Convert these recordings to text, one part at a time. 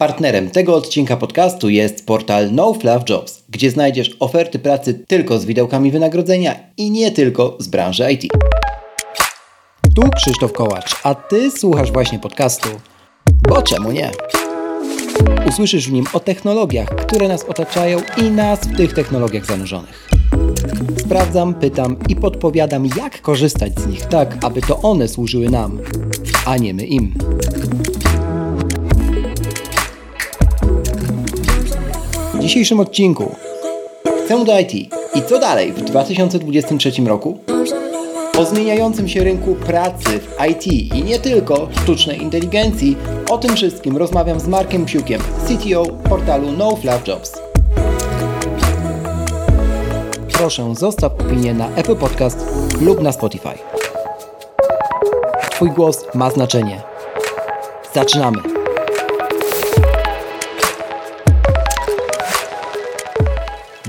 Partnerem tego odcinka podcastu jest portal No Fluff Jobs, gdzie znajdziesz oferty pracy tylko z widełkami wynagrodzenia i nie tylko z branży IT. Tu Krzysztof Kołacz, a Ty słuchasz właśnie podcastu. Bo czemu nie? Usłyszysz w nim o technologiach, które nas otaczają i nas w tych technologiach zanurzonych. Sprawdzam, pytam i podpowiadam, jak korzystać z nich tak, aby to one służyły nam, a nie my im. W dzisiejszym odcinku chcę do IT i co dalej w 2023 roku? O zmieniającym się rynku pracy w IT i nie tylko sztucznej inteligencji, o tym wszystkim rozmawiam z Markiem Psiukiem, CTO portalu No Fluff Jobs. Proszę zostaw opinię na Apple Podcast lub na Spotify. Twój głos ma znaczenie. Zaczynamy!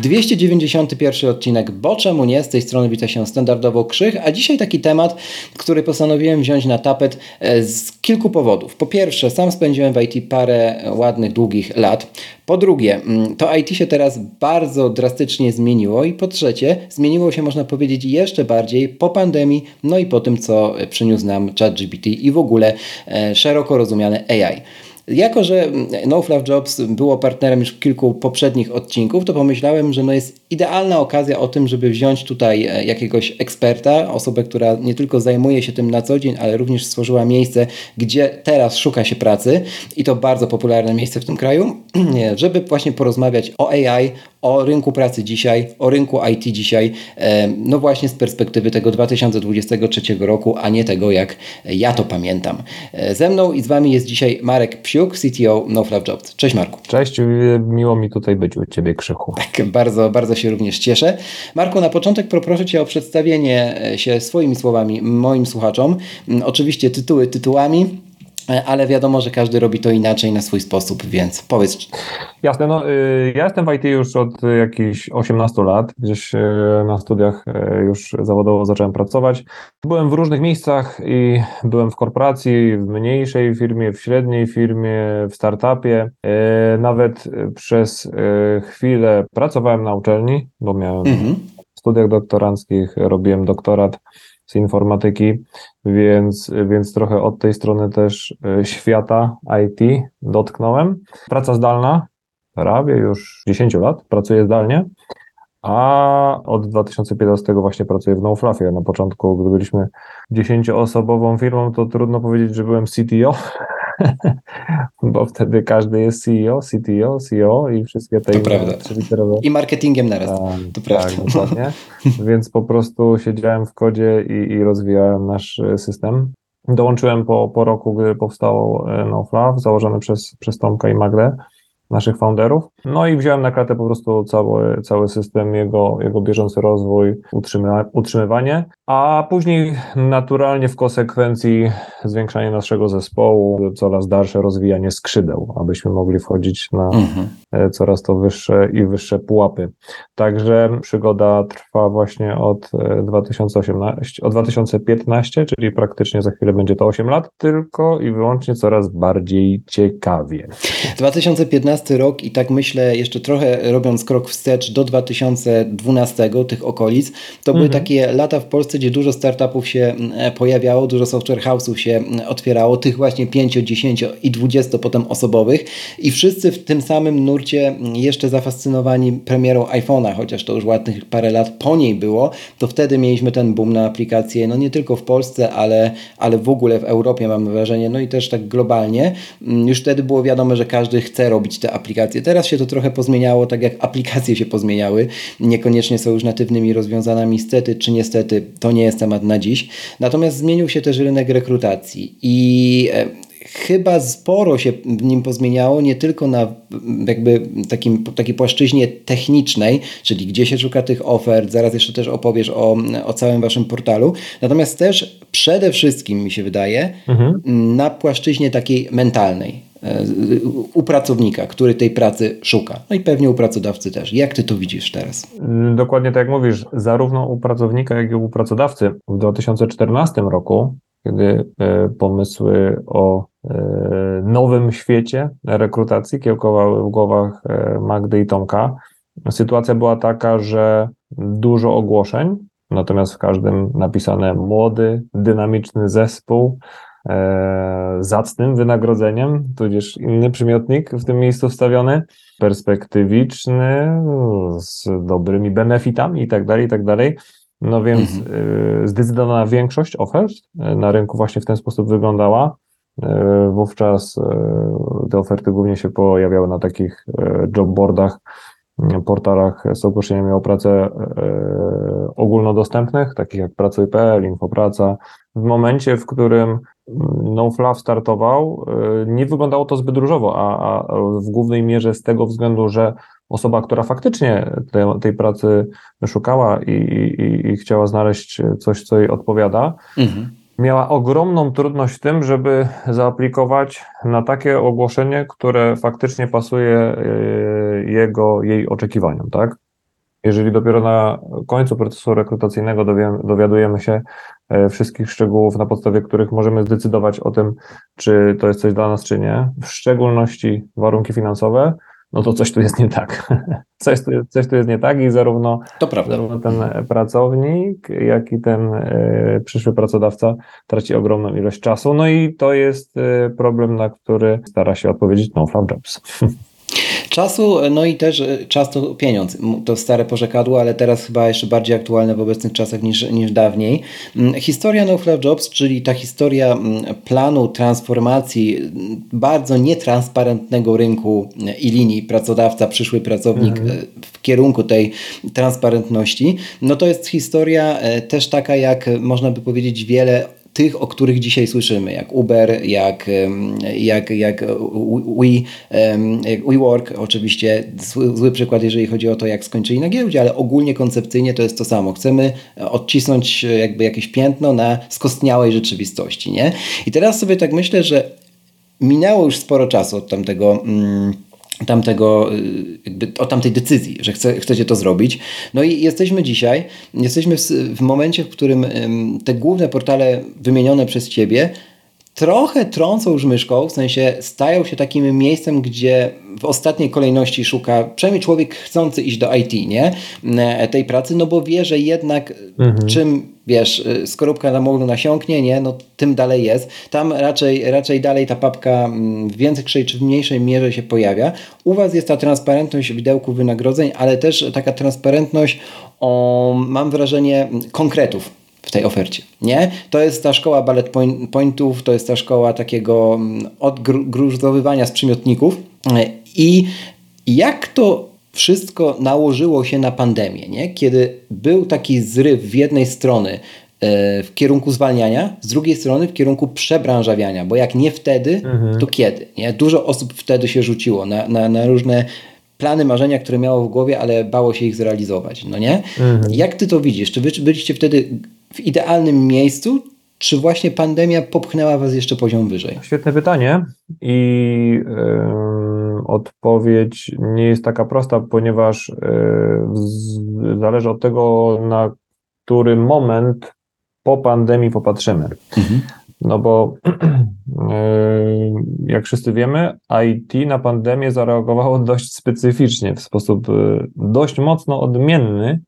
291 odcinek, bo czemu nie? Z tej strony wita się standardowo Krzych, a dzisiaj taki temat, który postanowiłem wziąć na tapet e, z kilku powodów. Po pierwsze, sam spędziłem w IT parę ładnych, długich lat. Po drugie, mm, to IT się teraz bardzo drastycznie zmieniło i po trzecie, zmieniło się można powiedzieć jeszcze bardziej po pandemii, no i po tym, co przyniósł nam ChatGPT i w ogóle e, szeroko rozumiane AI. Jako, że No Fluff Jobs było partnerem już kilku poprzednich odcinków, to pomyślałem, że no jest idealna okazja o tym, żeby wziąć tutaj e, jakiegoś eksperta, osobę, która nie tylko zajmuje się tym na co dzień, ale również stworzyła miejsce, gdzie teraz szuka się pracy i to bardzo popularne miejsce w tym kraju, żeby właśnie porozmawiać o AI, o rynku pracy dzisiaj, o rynku IT dzisiaj, e, no właśnie z perspektywy tego 2023 roku, a nie tego, jak ja to pamiętam. E, ze mną i z Wami jest dzisiaj Marek Psiuk, CTO NoFluff Jobs. Cześć Marku. Cześć, miło mi tutaj być u Ciebie, Krzychu. Tak, bardzo, bardzo się również cieszę. Marku, na początek poproszę Cię o przedstawienie się swoimi słowami moim słuchaczom. Mm, oczywiście tytuły tytułami, E, ale wiadomo, że każdy robi to inaczej na swój sposób, więc powiedz. Jasne, no y, ja jestem w IT już od jakichś 18 lat, gdzieś y, na studiach y, już zawodowo zacząłem pracować. Byłem w różnych miejscach i byłem w korporacji, w mniejszej firmie, w średniej firmie, w startupie. Nawet przez chwilę pracowałem na uczelni, bo miałem mhm. w studiach doktoranckich, robiłem doktorat z informatyki, więc, więc trochę od tej strony też e, świata IT dotknąłem. Praca zdalna, prawie już 10 lat pracuję zdalnie, a od 2015 właśnie pracuję w NoFluffie. Na początku, gdy byliśmy dziesięcioosobową firmą, to trudno powiedzieć, że byłem CTO, bo wtedy każdy jest CEO, CTO, CEO i wszystkie te to prawda. I marketingiem naraz. Tak, to prawda. Tak, dokładnie. Więc po prostu siedziałem w kodzie i, i rozwijałem nasz e, system. Dołączyłem po, po roku, gdy powstał e, NoFluff, założony przez, przez Tomka i Magdę naszych founderów. No i wziąłem na kratę po prostu cały, cały system, jego, jego bieżący rozwój, utrzyma, utrzymywanie, a później naturalnie w konsekwencji zwiększanie naszego zespołu, coraz dalsze rozwijanie skrzydeł, abyśmy mogli wchodzić na mhm. E, coraz to wyższe i wyższe pułapy. Także przygoda trwa właśnie od 2018, e, od 2015, czyli praktycznie za chwilę będzie to 8 lat, tylko i wyłącznie coraz bardziej ciekawie. 2015 2012 rok i tak myślę, jeszcze trochę robiąc krok wstecz do 2012, tych okolic, to mhm. były takie lata w Polsce, gdzie dużo startupów się e, pojawiało, dużo software house'ów się otwierało, tych właśnie 5, 10 i 20 potem osobowych i wszyscy w tym samym nurcie jeszcze zafascynowani premierą iPhone'a, chociaż to już ładnych parę lat po niej było, to wtedy mieliśmy ten boom na aplikacje, no nie tylko w Polsce, ale, ale w ogóle w Europie mam wrażenie, no i też tak globalnie. Już wtedy było wiadomo, że każdy chce robić te aplikacje. Teraz się to trochę pozmieniało, tak jak aplikacje się pozmieniały. Niekoniecznie są już natywnymi rozwiązaniami, stety czy niestety, to nie jest temat na dziś. Natomiast zmienił się też rynek rekrutacji i e, chyba sporo się w nim pozmieniało, nie tylko na jakby takim, takiej płaszczyźnie technicznej, czyli gdzie się szuka tych ofert, zaraz jeszcze też opowiesz o, o całym waszym portalu, natomiast też przede wszystkim mi się wydaje mhm. na płaszczyźnie takiej mentalnej u pracownika, który tej pracy szuka. No i pewnie u pracodawcy też. Jak ty to widzisz teraz? Dokładnie tak jak mówisz, zarówno u pracownika, jak i u pracodawcy. W 2014 roku, kiedy e, pomysły o nowym świecie rekrutacji kiełkowały w głowach Magdy i Tomka. Sytuacja była taka, że dużo ogłoszeń, natomiast w każdym napisane młody, dynamiczny zespół, e, zacnym wynagrodzeniem, tudzież inny przymiotnik w tym miejscu wstawiony, perspektywiczny, z dobrymi benefitami i tak dalej, i tak dalej. No więc mhm. e, zdecydowana większość ofert e, na rynku właśnie w ten sposób wyglądała. E, wówczas e, te oferty głównie się pojawiały na takich jobboardach, portalach z ogłoszeniami o pracę e, ogólnodostępnych, takich jak Pracuj.pl, Infopraca. W momencie, w którym NoFlaw startował, e, nie wyglądało to zbyt różowo, a, a w głównej mierze z tego względu, że osoba, która faktycznie tej, tej pracy szukała i, i, i, chciała znaleźć coś, co jej odpowiada, mhm miała ogromną trudność w tym, żeby zaaplikować na takie ogłoszenie, które faktycznie pasuje e, jego, jej oczekiwaniom, tak? Jeżeli dopiero na końcu procesu rekrutacyjnego dowiadujemy się e, wszystkich szczegółów, na podstawie których możemy zdecydować o tym, czy to jest coś dla nas, czy nie, w szczególności warunki finansowe, no to coś tu jest nie tak. Coś tu, coś tu jest nie tak i zarówno, zarówno ten pracownik, jak i ten y, przyszły pracodawca traci ogromną ilość czasu. No i to jest y, problem, na który stara się odpowiedzieć No Jobs. Czasu, no i też e, czas to pieniądz. To stare porzekadło, ale teraz chyba jeszcze bardziej aktualne w obecnych czasach niż, niż dawniej. Mm, historia No Jobs, czyli ta historia mm, planu transformacji mm, bardzo nietransparentnego rynku e, i linii pracodawca, przyszły pracownik mhm. E, w kierunku tej transparentności, no to jest historia też taka, jak można by powiedzieć, wiele tych, o których dzisiaj słyszymy, jak Uber, jak, jak, jak, We, jak WeWork, oczywiście zły, zły przykład, jeżeli chodzi o to, jak skończyli na giełdzie, ale ogólnie koncepcyjnie to jest to samo. Chcemy odcisnąć jakby jakieś piętno na skostniałej rzeczywistości, nie? I teraz sobie tak myślę, że minęło już sporo czasu od tamtego... Mm, tamtego, y, jakby o tamtej decyzji, że chce, chcecie to zrobić. No i jesteśmy dzisiaj, jesteśmy w, w momencie, w którym te główne portale wymienione przez Ciebie trochę trącą już myszką, w sensie stają się takim miejscem, gdzie w ostatniej kolejności szuka, przynajmniej człowiek chcący iść do IT, nie? E, tej pracy, no bo wie, że jednak mhm. czym wiesz, y, skorupka na moglu nasiąknie, nie, no tym dalej jest. Tam raczej, raczej dalej ta papka mm, w większej czy w mniejszej mierze się pojawia. U Was jest ta transparentność widełku wynagrodzeń, ale też taka transparentność o, mam wrażenie, konkretów w tej ofercie, nie? To jest ta szkoła ballet pointów, to jest ta szkoła takiego mm, odgruzowywania z przymiotników i jak to wszystko nałożyło się na pandemię, nie? kiedy był taki zryw w jednej strony e, w kierunku zwalniania, z drugiej strony w kierunku przebranżawiania, bo jak nie wtedy, mhm. to kiedy? Nie? Dużo osób wtedy się rzuciło na, na, na różne plany, marzenia, które miało w głowie, ale bało się ich zrealizować, no nie? Mhm. Jak ty to widzisz? Czy wy byliście wtedy w idealnym miejscu, czy właśnie pandemia popchnęła was jeszcze poziom wyżej? Świetne pytanie i yy, odpowiedź nie jest taka prosta, ponieważ yy, zależy od tego, na który moment po pandemii popatrzymy. Mhm. No bo jak wszyscy wiemy, IT na pandemię zareagowało dość specyficznie, w sposób dość mocno odmienny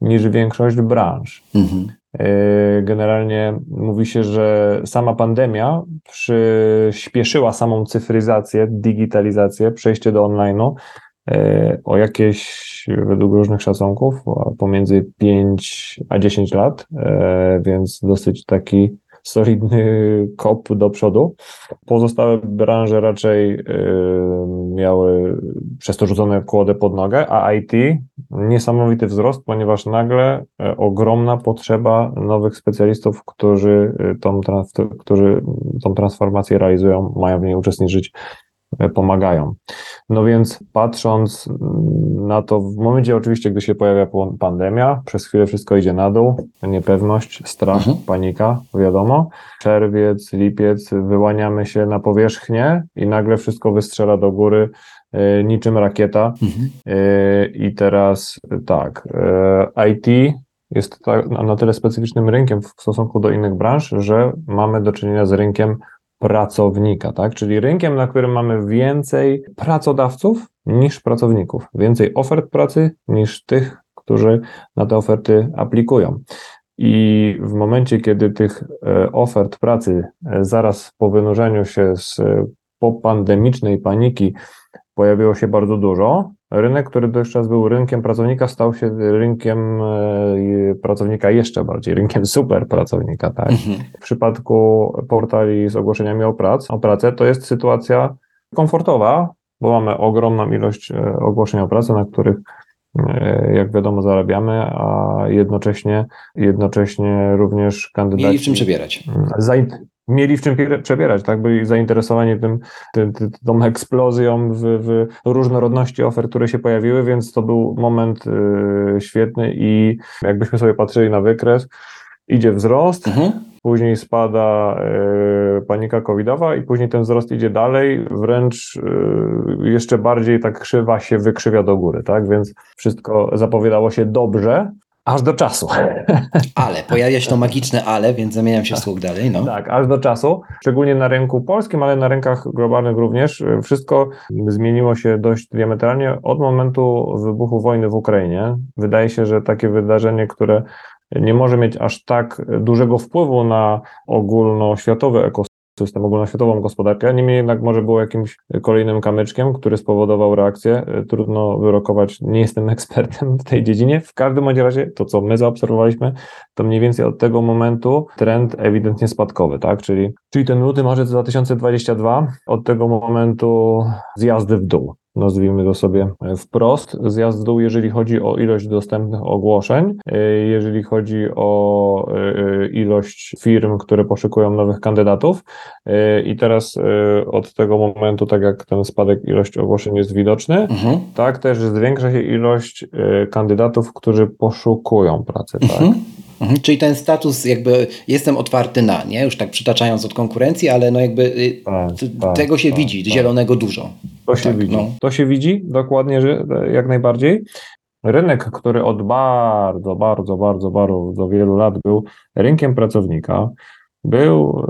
niż większość branż. Mhm. E, generalnie mówi się, że sama pandemia przyspieszyła samą cyfryzację, digitalizację, przejście do online'u e, o jakieś, według różnych szacunków, pomiędzy 5 a 10 lat, e, więc dosyć taki solidny kop do przodu. Pozostałe branże raczej y, miały przez to rzucone kłodę pod nogę, a IT niesamowity wzrost, ponieważ nagle y, ogromna potrzeba nowych specjalistów, którzy y, tą, którzy tą transformację realizują, mają w niej uczestniczyć E, pomagają. No więc patrząc na to, w momencie oczywiście, gdy się pojawia pandemia, przez chwilę wszystko idzie na dół, niepewność, strach, mhm. panika, wiadomo. Czerwiec, lipiec, wyłaniamy się na powierzchnię i nagle wszystko wystrzela do góry e, niczym rakieta. Mhm. E, I teraz tak, IT jest na tyle specyficznym rynkiem w stosunku do innych branż, że mamy do czynienia z rynkiem pracownika, tak? Czyli rynkiem, na którym mamy więcej pracodawców niż pracowników, więcej ofert pracy niż tych, którzy na te oferty aplikują. I w momencie, kiedy tych e, ofert pracy e, zaraz po wynurzeniu się z popandemicznej paniki pojawiło się bardzo dużo, rynek, który dotychczas był rynkiem pracownika, stał się rynkiem e, pracownika jeszcze bardziej, rynkiem super pracownika. Tak? Mhm. W przypadku portali z ogłoszeniami o, prac, o pracę to jest sytuacja komfortowa, bo mamy ogromną ilość ogłoszeń o pracę, na których E, jak wiadomo, zarabiamy, a jednocześnie, jednocześnie również kandydaci. Mieli w czym przebierać. Mieli w czym przebierać, tak? Byli zainteresowani tym, tym, tą eksplozją w, w, różnorodności ofert, które się pojawiły, więc to był moment y, świetny i jakbyśmy sobie patrzyli na wykres, idzie wzrost, mhm później spada e, panika covidowa i później ten wzrost idzie dalej, wręcz e, jeszcze bardziej tak krzywa się wykrzywia do góry, tak? Więc wszystko zapowiadało się dobrze, aż do czasu. Ale, pojawia się to magiczne ale, więc zamieniam się w słuch dalej. No. Tak, aż do czasu, szczególnie na rynku polskim, ale na rynkach globalnych również. Wszystko zmieniło się dość diametralnie od momentu wybuchu wojny w Ukrainie. Wydaje się, że takie wydarzenie, które nie może mieć aż tak dużego wpływu na ogólnoświatowy ekosystem, ogólnoświatową gospodarkę. Niemniej jednak może było jakimś kolejnym kamyczkiem, który spowodował reakcję. Trudno wyrokować, nie jestem ekspertem w tej dziedzinie. W każdym razie to, co my zaobserwowaliśmy, to mniej więcej od tego momentu trend ewidentnie spadkowy, tak? Czyli, czyli ten luty, marzec 2022, od tego momentu zjazdy w dół nazwijmy to sobie wprost, zjazd w dół, jeżeli chodzi o ilość dostępnych ogłoszeń, e, jeżeli chodzi o e, ilość firm, które poszukują nowych kandydatów. E, I teraz od tego momentu, tak jak ten spadek ilości ogłoszeń jest widoczny, mhm. tak też zwiększa się ilość kandydatów, którzy poszukują pracy. Tak? Mhm. Mhm, czyli ten status jakby jestem otwarty na, nie? Już tak przytaczając od konkurencji, ale no jakby y, tak, tak, tego się tak, widzi, tak. zielonego dużo. To się tak, widzi. No. To się widzi dokładnie, że jak najbardziej. Rynek, który od bardzo, bardzo, bardzo, bardzo wielu lat był rynkiem pracownika, był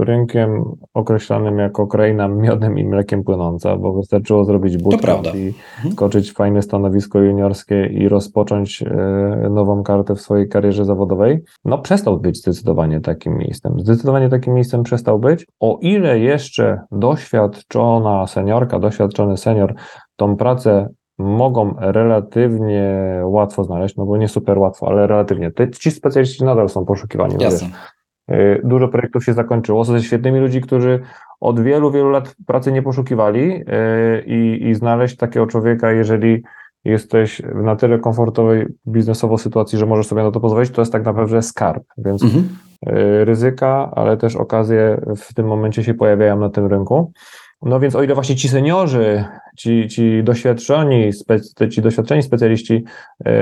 e, rynkiem określanym jako kraina miodem i mlekiem płynąca, bo wystarczyło zrobić bootcamp i mhm. skoczyć w fajne stanowisko juniorskie i rozpocząć e, nową kartę w swojej karierze zawodowej. No przestał być zdecydowanie takim miejscem. Zdecydowanie takim miejscem przestał być. O ile jeszcze doświadczona seniorka, doświadczony senior tą pracę mogą relatywnie łatwo znaleźć, no bo nie super łatwo, ale relatywnie. ci specjaliści nadal są poszukiwani. No Jasne. Y, dużo projektów się zakończyło ze świetnymi ludzi, którzy od wielu, wielu lat pracy nie poszukiwali y, i, i znaleźć takiego człowieka, jeżeli jesteś w na tyle komfortowej biznesowo sytuacji, że możesz sobie na to pozwolić, to jest tak naprawdę skarb, więc mhm. Y, ryzyka, ale też okazje w tym momencie się pojawiają na tym rynku. No więc o ile właśnie ci seniorzy, ci, ci doświadczeni, ci doświadczeni specjaliści, e,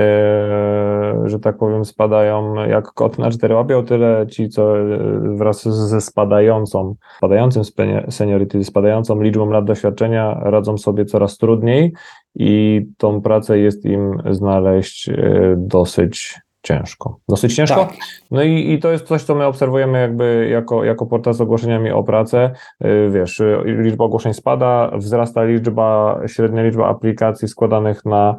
że tak powiem, spadają jak kot na cztery łapy, o tyle ci, co e, wraz ze spadającą, spadającym seniority, spadającą liczbą lat doświadczenia radzą sobie coraz trudniej i tą pracę jest im znaleźć e, dosyć ciężko. Dosyć ciężko. Tak. No i, i to jest coś, co my obserwujemy jakby jako, jako portal z ogłoszeniami o pracę. Y, wiesz, liczba ogłoszeń spada, wzrasta liczba, średnia liczba aplikacji składanych na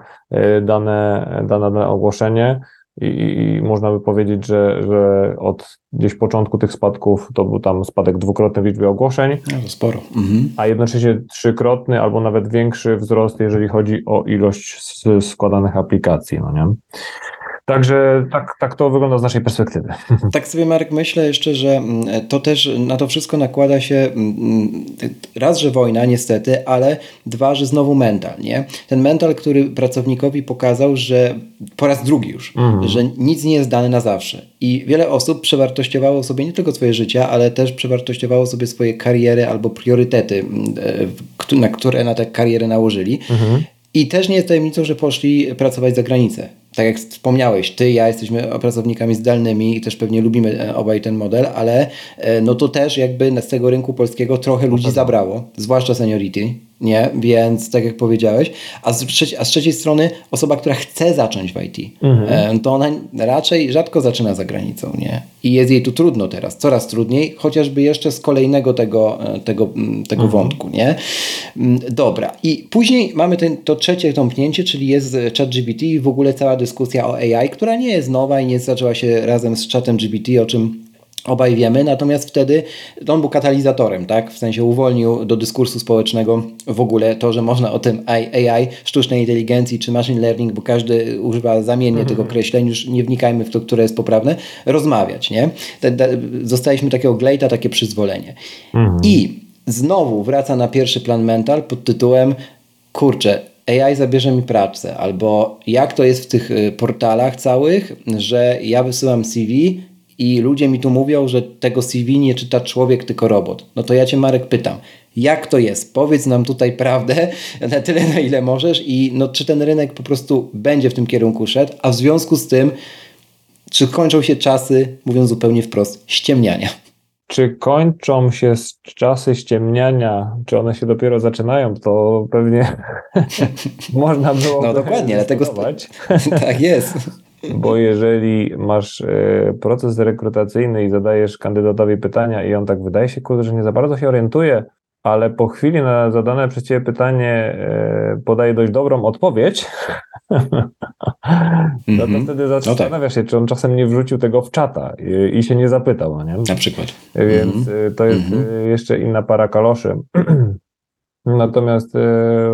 dane, dane, dane ogłoszenie. I, można by powiedzieć, że, że od gdzieś początku tych spadków to był tam spadek dwukrotny w liczbie ogłoszeń. No sporo. Mhm. A jednocześnie trzykrotny albo nawet większy wzrost, jeżeli chodzi o ilość składanych aplikacji. No nie? Także tak, tak to wygląda z naszej perspektywy. Tak sobie Marek myślę jeszcze, że mm, to też na to wszystko nakłada się mm, mm, raz, że wojna niestety, ale dwa, że znowu mental, nie? Ten mental, który pracownikowi pokazał, że po raz drugi już, mhm. że nic nie jest dane na zawsze. I wiele osób przewartościowało sobie nie tylko swoje życie, ale też przewartościowało sobie swoje kariery albo priorytety, e, na które na tę karierę nałożyli. Mhm. I też nie jest tajemnicą, że poszli pracować za granicę tak jak wspomniałeś, ty, ja jesteśmy pracownikami zdalnymi i też pewnie lubimy e, obaj ten model, ale e, no to też jakby z tego rynku polskiego trochę ludzi zabrało, zwłaszcza seniority. Nie? Więc tak jak powiedziałeś, a z, trzeci, a z trzeciej strony osoba, która chce zacząć w IT, mhm. to ona raczej rzadko zaczyna za granicą, nie? I jest jej tu trudno teraz, coraz trudniej, chociażby jeszcze z kolejnego tego, e, tego, tego mhm. wątku, nie? Dobra. I później mamy ten, to trzecie tąpnięcie, czyli jest ChatGPT i w ogóle cała dyskusja o AI, która nie jest nowa i nie zaczęła się razem z chatem GPT, o czym Obaj wiemy, natomiast wtedy on był katalizatorem, tak? W sensie uwolnił do dyskursu społecznego w ogóle to, że można o tym AI, sztucznej inteligencji czy machine learning, bo każdy używa zamiennie tych mhm. określeń, już nie wnikajmy w to, które jest poprawne, rozmawiać, nie? Zostaliśmy takiego glejta, takie przyzwolenie. Mhm. I znowu wraca na pierwszy plan mental pod tytułem kurczę, AI zabierze mi pracę, albo jak to jest w tych y, portalach całych, że ja wysyłam CV i ludzie mi tu mówią, że tego CV nie czyta człowiek, tylko robot. No to ja Cię, Marek, pytam, jak to jest? Powiedz nam tutaj prawdę na tyle, na ile możesz i no, czy ten rynek po prostu będzie w tym kierunku szedł, a w związku z tym, czy kończą się czasy, mówiąc zupełnie wprost, ściemniania? Czy kończą się czasy ściemniania, czy one się dopiero zaczynają, to pewnie można było. No dokładnie, dlatego. tak jest. Bo jeżeli masz e, proces rekrutacyjny i zadajesz kandydatowi pytania i on tak wydaje się, kurde, że nie za bardzo się orientuje, ale po chwili na zadane przez Ciebie pytanie e, podaje dość dobrą odpowiedź, no to mhm. wtedy zastanawiasz no tak. się, czy on czasem nie wrzucił tego w czata i, się nie zapytał, nie? Na przykład. Więc mhm. to jest mhm. jeszcze inna para kaloszy. Natomiast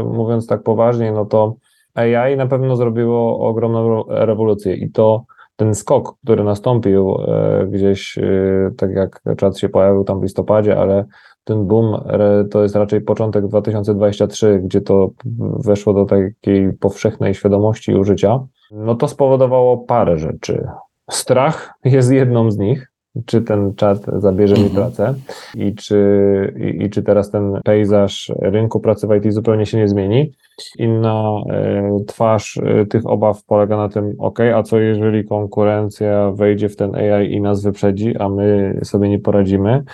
mówiąc tak poważnie, no to AI na pewno zrobiło ogromną rewolucję i to ten skok, który nastąpił e, gdzieś, e, tak jak czat się pojawił tam w listopadzie, ale ten boom to jest raczej początek 2023, gdzie to weszło do takiej powszechnej świadomości użycia, no to spowodowało parę rzeczy. Strach jest jedną z nich, czy ten czat zabierze mi mhm. pracę i czy, i, i, czy teraz ten pejzaż rynku pracy w IT zupełnie się nie zmieni. Inna e, twarz e, tych obaw polega na tym, ok, a co jeżeli konkurencja wejdzie w ten AI i nas wyprzedzi, a my sobie nie poradzimy?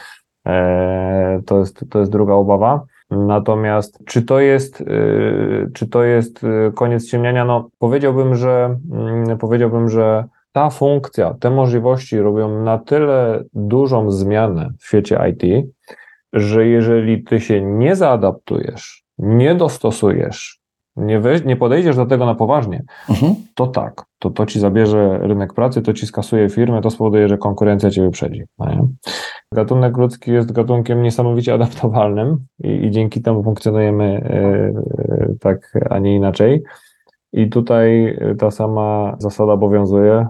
E, to jest, to jest druga obawa. Natomiast czy to jest, czy to jest koniec ciemniania? No, powiedziałbym, że mm, powiedziałbym, że ta funkcja, te możliwości robią na tyle dużą zmianę w świecie IT, że jeżeli ty się nie zaadaptujesz, nie dostosujesz, nie, weź, nie podejdziesz do tego na poważnie, mhm. to tak, to to ci zabierze rynek pracy, to ci skasuje firmę, to spowoduje, że konkurencja cię wyprzedzi. No Gatunek ludzki jest gatunkiem niesamowicie adaptowalnym i, i dzięki temu funkcjonujemy yy, tak, a nie inaczej. I tutaj ta sama zasada obowiązuje.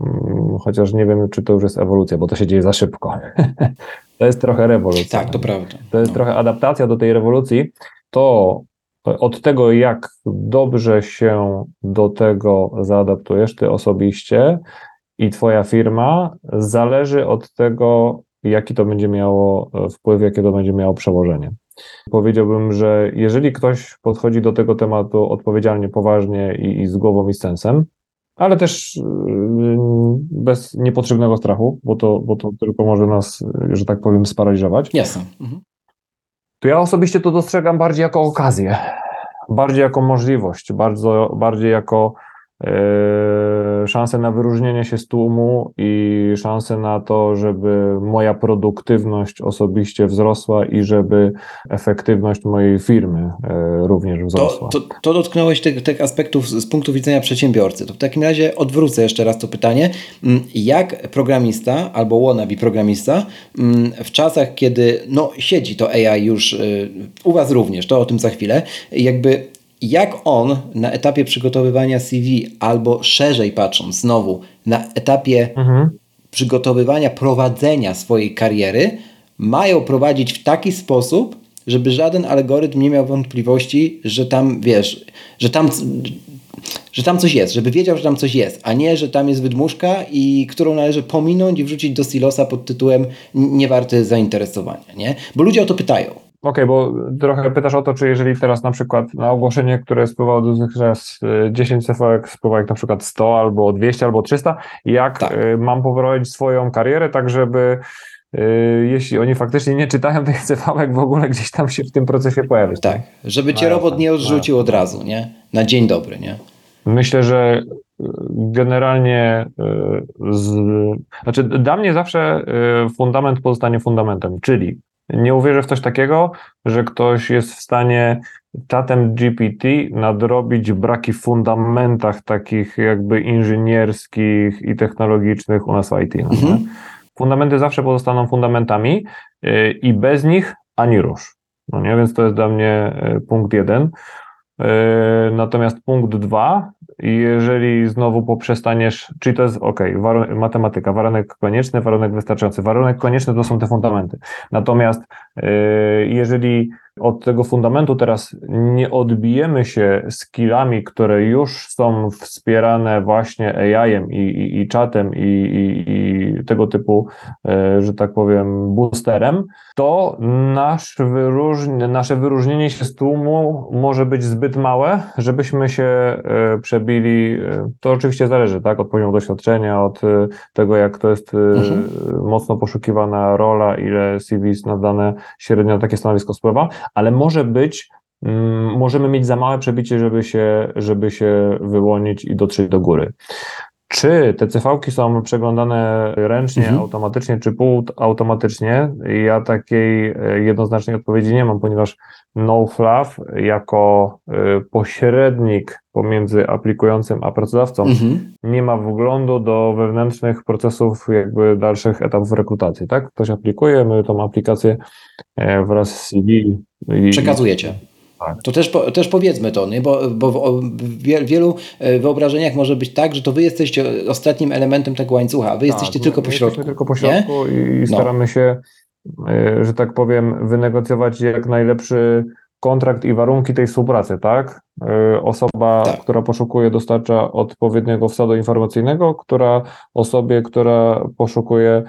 Mm, chociaż nie wiem, czy to już jest ewolucja, bo to się dzieje za szybko. to jest trochę rewolucja. Tak, to prawda. To jest no. trochę adaptacja do tej rewolucji. To od tego, jak dobrze się do tego zaadaptujesz, ty osobiście i twoja firma, zależy od tego, jaki to będzie miało wpływ, jakie to będzie miało przełożenie. Powiedziałbym, że jeżeli ktoś podchodzi do tego tematu odpowiedzialnie, poważnie i, i z głową i z sensem, ale też y, bez niepotrzebnego strachu, bo to, bo to tylko może nas, że tak powiem, sparaliżować. Jasne. Mhm. To ja osobiście to dostrzegam bardziej jako okazję, bardziej jako możliwość, bardzo, bardziej jako E, szanse na wyróżnienie się z tłumu i szanse na to, żeby moja produktywność osobiście wzrosła i żeby efektywność mojej firmy e, również wzrosła. To, to, to dotknąłeś tych, tych aspektów z punktu widzenia przedsiębiorcy. To w takim razie odwrócę jeszcze raz to pytanie. Mm, jak programista albo wannabe programista mm, w czasach, kiedy no, siedzi to AI już y, u Was również, to o tym za chwilę, jakby jak on na etapie przygotowywania CV, albo szerzej patrząc, znowu na etapie mhm. przygotowywania, prowadzenia swojej kariery, mają prowadzić w taki sposób, żeby żaden algorytm nie miał wątpliwości, że tam wiesz, że tam, że tam coś jest, żeby wiedział, że tam coś jest, a nie, że tam jest wydmuszka i którą należy pominąć i wrzucić do silosa pod tytułem niewarty zainteresowania, nie? Bo ludzie o to pytają. Okej, okay, bo trochę pytasz o to, czy jeżeli teraz na przykład na ogłoszenie, które spływało dotychczas 10 cv spływa jak na przykład 100 albo 200 albo 300, jak tak. Y, mam poprowadzić swoją karierę tak, żeby jeśli oni faktycznie nie czytają tych cv w ogóle gdzieś tam się w tym procesie pojawić. Tak, żeby cię robot nie odrzucił od razu, nie? Na dzień dobry, nie? Myślę, że generalnie z, znaczy dla mnie zawsze fundament pozostanie fundamentem, czyli nie uwierzę w coś takiego, że ktoś jest w stanie czatem GPT nadrobić braki w fundamentach takich jakby inżynierskich i technologicznych u nas w IT. No mhm. Fundamenty zawsze pozostaną fundamentami y, i bez nich ani rusz. No nie, więc to jest dla mnie y, punkt jeden. Y, natomiast punkt dwa, jeżeli znowu poprzestaniesz, czyli to jest ok, matematyka, warunek konieczny, warunek wystarczający. Warunek konieczny to są te fundamenty. Natomiast jeżeli od tego fundamentu teraz nie odbijemy się skillami, które już są wspierane właśnie AI-em i, i, i czatem i, i, i tego typu, e, że tak powiem, boosterem, to nasz wyróżni, nasze wyróżnienie się z tłumu może być zbyt małe, żebyśmy się e, przebili. E, to oczywiście zależy tak, od poziomu doświadczenia, od tego, jak to jest mhm. mocno poszukiwana rola, ile CV jest nadane średnio na takie stanowisko spływa, ale może być, mm, możemy mieć za małe przebicie, żeby się, żeby się wyłonić i dotrzeć do góry. Czy te CV-ki są przeglądane ręcznie, mhm. automatycznie, czy półautomatycznie? Ja takiej e, jednoznacznej odpowiedzi nie mam, ponieważ NoFluff jako e, pośrednik pomiędzy aplikującym a pracodawcą mhm. nie ma wglądu do wewnętrznych procesów jakby dalszych etapów rekrutacji, tak? Ktoś aplikuje, my tą aplikację e, wraz z CV Przekazujecie. Tak. To też, też powiedzmy to, nie? bo, bo w wielu e, wyobrażeniach może być tak, że to wy jesteście ostatnim elementem tego łańcucha, wy tak, jesteście tylko po środku. tylko po środku nie? i no. staramy no. się, e, że tak powiem, wynegocjować jak najlepszy kontrakt i warunki tej współpracy, tak? E, osoba, tak. która poszukuje, dostarcza odpowiedniego wsadu informacyjnego, która osobie, która poszukuje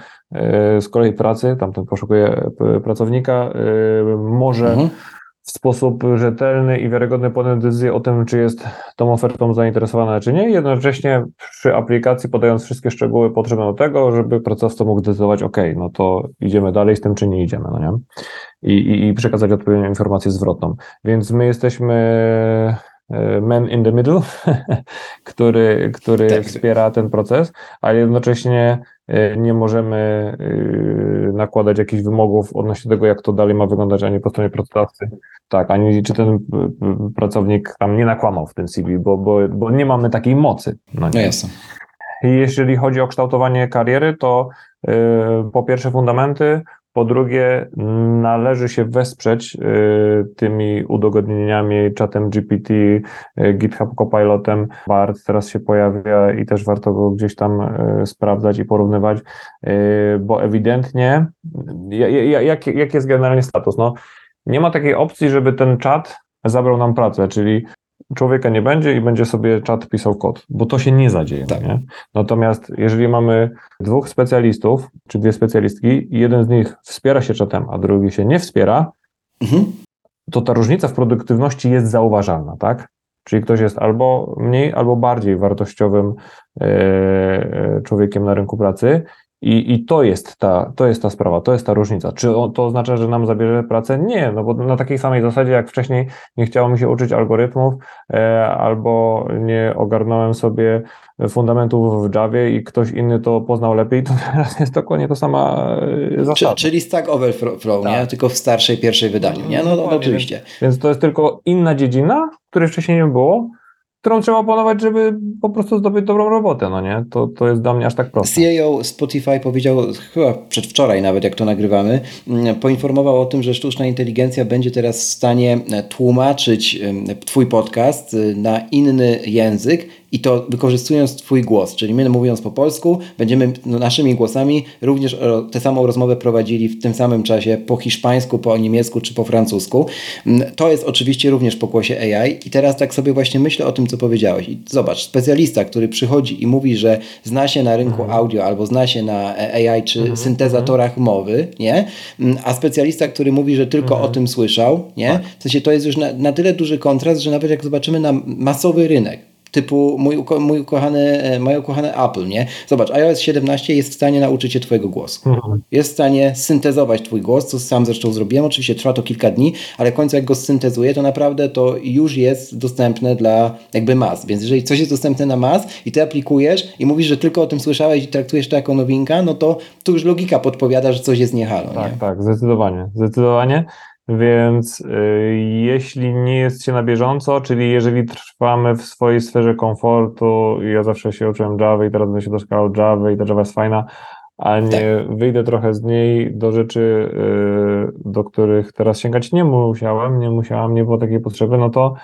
z kolei pracy, tamten poszukuje pracownika, może mhm w sposób rzetelny i wiarygodny podjąć decyzję o tym, czy jest tą ofertą zainteresowana, czy nie. Jednocześnie przy aplikacji podając wszystkie szczegóły potrzebne do tego, żeby pracodawca mógł decydować, OK, no to idziemy dalej z tym, czy nie idziemy, no nie? I, i, i przekazać odpowiednią informację zwrotną. Więc my jesteśmy e, man in the middle, który, który tak. wspiera ten proces, ale jednocześnie e, nie możemy e, nakładać jakichś wymogów odnośnie tego, jak to dalej ma wyglądać, ani po stronie pracodawcy, tak, ani czy ten pracownik tam nie nakłamał w tym CV, bo, bo, bo nie mamy takiej mocy. No, no jasne. Jeżeli chodzi o kształtowanie kariery, to po pierwsze fundamenty, po drugie należy się wesprzeć yy, tymi udogodnieniami, czatem GPT, yy, GitHub Copilotem. BART teraz się pojawia i też warto go gdzieś tam y, sprawdzać i porównywać, y, bo ewidentnie, jak, jak jest generalnie status? No, nie ma takiej opcji, żeby ten czat zabrał nam pracę, czyli człowieka nie będzie i będzie sobie czat pisał kod, bo to się nie zadzieje. Tak. Nie? Natomiast jeżeli mamy dwóch specjalistów, czy dwie specjalistki i jeden z nich wspiera się czatem, a drugi się nie wspiera, mhm. to ta różnica w produktywności jest zauważalna, tak? Czyli ktoś jest albo mniej, albo bardziej wartościowym e, e, człowiekiem na rynku pracy i, I to, jest ta, to jest ta sprawa, to jest ta różnica. Czy to oznacza, że nam zabierze pracę? Nie, no bo na takiej samej zasadzie jak wcześniej nie chciało mi się uczyć algorytmów e, albo nie ogarnąłem sobie fundamentów w Javie i ktoś inny to poznał lepiej, to teraz jest dokładnie to sama e, zasada. Czyli Stack Overflow, tak. nie? Tylko w starszej, pierwszej wydaniu, nie? No, no oczywiście. Więc, więc to jest tylko inna dziedzina, której wcześniej nie było, którą trzeba opanować, żeby po prostu zdobyć dobrą robotę, no nie? To, to jest dla mnie aż tak proste. CEO Spotify powiedział, chyba przedwczoraj nawet, jak to nagrywamy, mm, poinformował o tym, że sztuczna inteligencja będzie teraz w stanie tłumaczyć Twój podcast y, na inny język i to wykorzystując Twój głos, czyli my mówiąc po polsku, będziemy no, naszymi głosami również tę samą rozmowę prowadzili w tym samym czasie po hiszpańsku, po niemiecku czy po francusku. Mm, to jest oczywiście również pokłosie AI i teraz tak sobie właśnie myślę o tym, co powiedziałeś. I zobacz, specjalista, który przychodzi i mówi, że zna się na rynku mhm. audio albo zna się na AI czy mhm. syntezatorach mowy, nie? Mm, a specjalista, który mówi, że tylko mhm. o tym słyszał, nie? Tak. W sensie to jest już na, na tyle duży kontrast, że nawet jak zobaczymy na masowy rynek, typu mój, mój ukochany, e, moje ukochane Apple, nie? Zobacz, iOS 17 jest w stanie nauczyć się twojego głosu. Mhm. Jest w stanie syntezować twój głos, co sam zresztą zrobiłem. Oczywiście trwa to kilka dni, ale w końcu jak go syntezuje, to naprawdę to już jest dostępne dla jakby mas. Więc jeżeli coś jest dostępne na mas i ty aplikujesz i mówisz, że tylko o tym słyszałeś i traktujesz to jako nowinka, no to tu już logika podpowiada, że coś jest niehalo. Tak, nie? tak, zdecydowanie. Zdecydowanie. Więc y, jeśli nie jest się na bieżąco, czyli jeżeli trwamy w swojej sferze komfortu, ja zawsze się uczyłem Java i teraz będę się doszkalał Java i ta Java jest fajna, a nie tak. wyjdę trochę z niej do rzeczy, y, do których teraz sięgać nie musiałem, nie musiałam, nie było takiej potrzeby, no to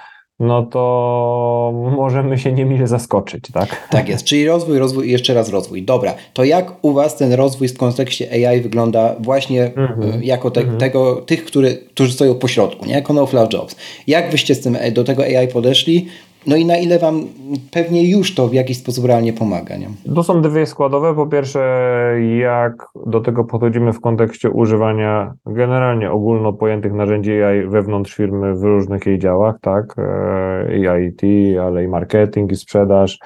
no to możemy się niemile zaskoczyć, tak? Tak jest, czyli rozwój, rozwój i jeszcze raz rozwój. Dobra, to jak u Was ten rozwój w kontekście AI wygląda właśnie mm -hmm. jako te, mm -hmm. tego, tych, który, którzy stoją po środku, nie? jako No Jobs. Jak Wyście z tym, do tego AI podeszli? No i na ile Wam pewnie już to w jakiś sposób realnie pomaga? Nie? To są dwie składowe. Po pierwsze, jak do tego podchodzimy w kontekście używania generalnie ogólno pojętych narzędzi AI wewnątrz firmy w różnych jej działach, tak? E, I IT, ale i marketing, i sprzedaż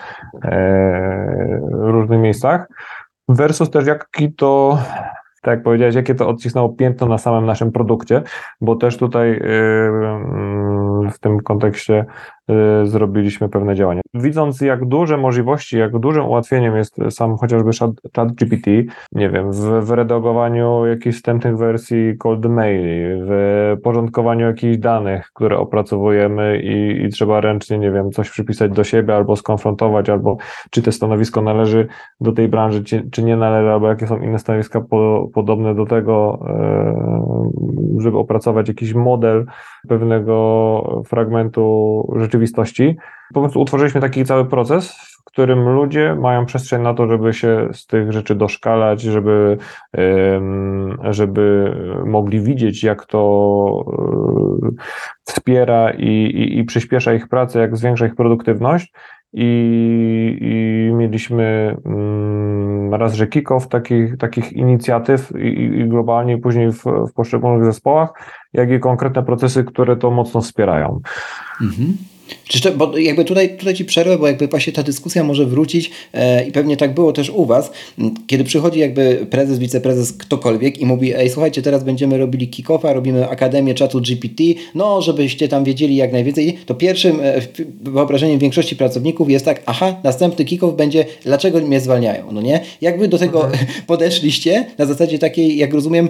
e, w różnych miejscach. Versus też jaki to tak jak powiedziałeś, jakie to odcisnęło piętno na samym naszym produkcie, bo też tutaj yy, w tym kontekście zrobiliśmy pewne działania. Widząc, jak duże możliwości, jak dużym ułatwieniem jest sam chociażby chat GPT, nie wiem, w wyredagowaniu jakichś wstępnych wersji cold maili, w porządkowaniu jakichś danych, które opracowujemy i, i trzeba ręcznie, nie wiem, coś przypisać do siebie albo skonfrontować, albo czy to stanowisko należy do tej branży, czy, czy nie należy, albo jakie są inne stanowiska po, podobne do tego, e, żeby opracować jakiś model pewnego fragmentu rzeczywistości, rzeczywistości. Po prostu utworzyliśmy taki cały proces, w którym ludzie mają przestrzeń na to, żeby się z tych rzeczy doszkalać, żeby, żeby mogli widzieć, jak to e, wspiera i, i, i przyspiesza ich pracę, jak zwiększa ich produktywność. I, i, mieliśmy mm, raz, że kick-off takich, takich inicjatyw i, i globalnie, później w, w poszczególnych zespołach, jak i konkretne procesy, które to mocno wspierają. Mhm. Czy, bo jakby tutaj, tutaj ci przerwę, bo jakby właśnie ta dyskusja może wrócić e, i pewnie tak było też u Was, kiedy przychodzi jakby prezes, wiceprezes, ktokolwiek i mówi, ej słuchajcie, teraz będziemy robili kick-offa, robimy Akademię Czatu GPT, no żebyście tam wiedzieli jak najwięcej, to pierwszym e, wyobrażeniem większości pracowników jest tak, aha, następny kick-off będzie, dlaczego mnie zwalniają, no nie? Jakby do tego mhm. podeszliście na zasadzie takiej, jak rozumiem,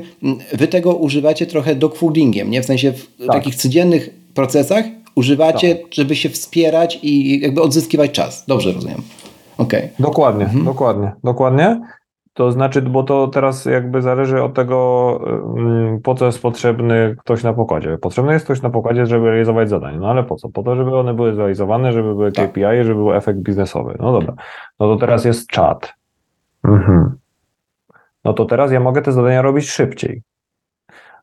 Wy tego używacie trochę dogfoodingiem, nie? W sensie w tak. takich codziennych procesach używacie, tak. żeby się wspierać i jakby odzyskiwać czas. Dobrze rozumiem. Okay. Dokładnie, mhm. dokładnie, dokładnie. To znaczy, bo to teraz jakby zależy od tego, mm, po co jest potrzebny ktoś na pokładzie. Potrzebny jest ktoś na pokładzie, żeby realizować zadania. No ale po co? Po to, żeby one były zrealizowane, żeby były tak. KPI, żeby był efekt biznesowy. No dobra. No to teraz jest czat. Mhm. No to teraz ja mogę te zadania robić szybciej.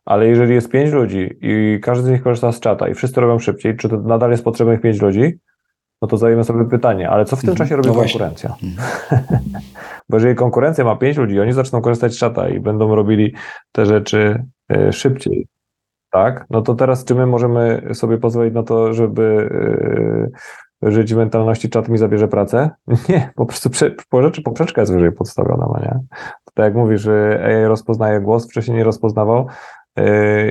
Ale jeżeli jest pięć ludzi i każdy z nich korzysta z czata i wszyscy robią szybciej, czy to nadal jest potrzebnych pięć ludzi? No to zadajemy sobie pytanie, ale co w tym mhm. czasie robi no konkurencja? Mhm. Bo jeżeli konkurencja ma pięć ludzi, oni zaczną korzystać z czata i będą robili te rzeczy e, szybciej, tak? No to teraz czy my możemy sobie pozwolić na to, żeby e, żyć w mentalności czat mi zabierze pracę? Nie, po prostu rzeczy poprzeczka jest wyżej podstawiona, no nie? To tak jak mówisz, że AI rozpoznaje głos, wcześniej nie rozpoznawał,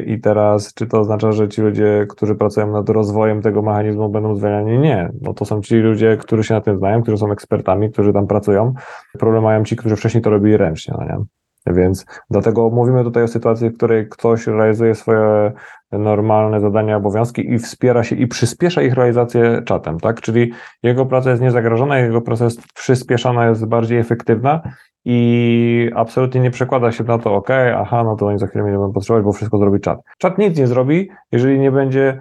I teraz, czy to oznacza, że ci ludzie, którzy pracują nad rozwojem tego mechanizmu, będą zwalniani? Nie. No to są ci ludzie, którzy się na tym znają, którzy są ekspertami, którzy tam pracują. Problem mają ci, którzy wcześniej to robili ręcznie, no nie? Więc dlatego mówimy tutaj o sytuacji, w której ktoś realizuje swoje normalne zadania, obowiązki i wspiera się i przyspiesza ich realizację czatem, tak? Czyli jego praca jest niezagrożona, jego praca jest przyspieszana, jest bardziej efektywna i absolutnie nie przekłada się na to, ok, aha, no to oni za chwilę mnie będą potrzebować, bo wszystko zrobi czat. Czat nic nie zrobi, jeżeli nie będzie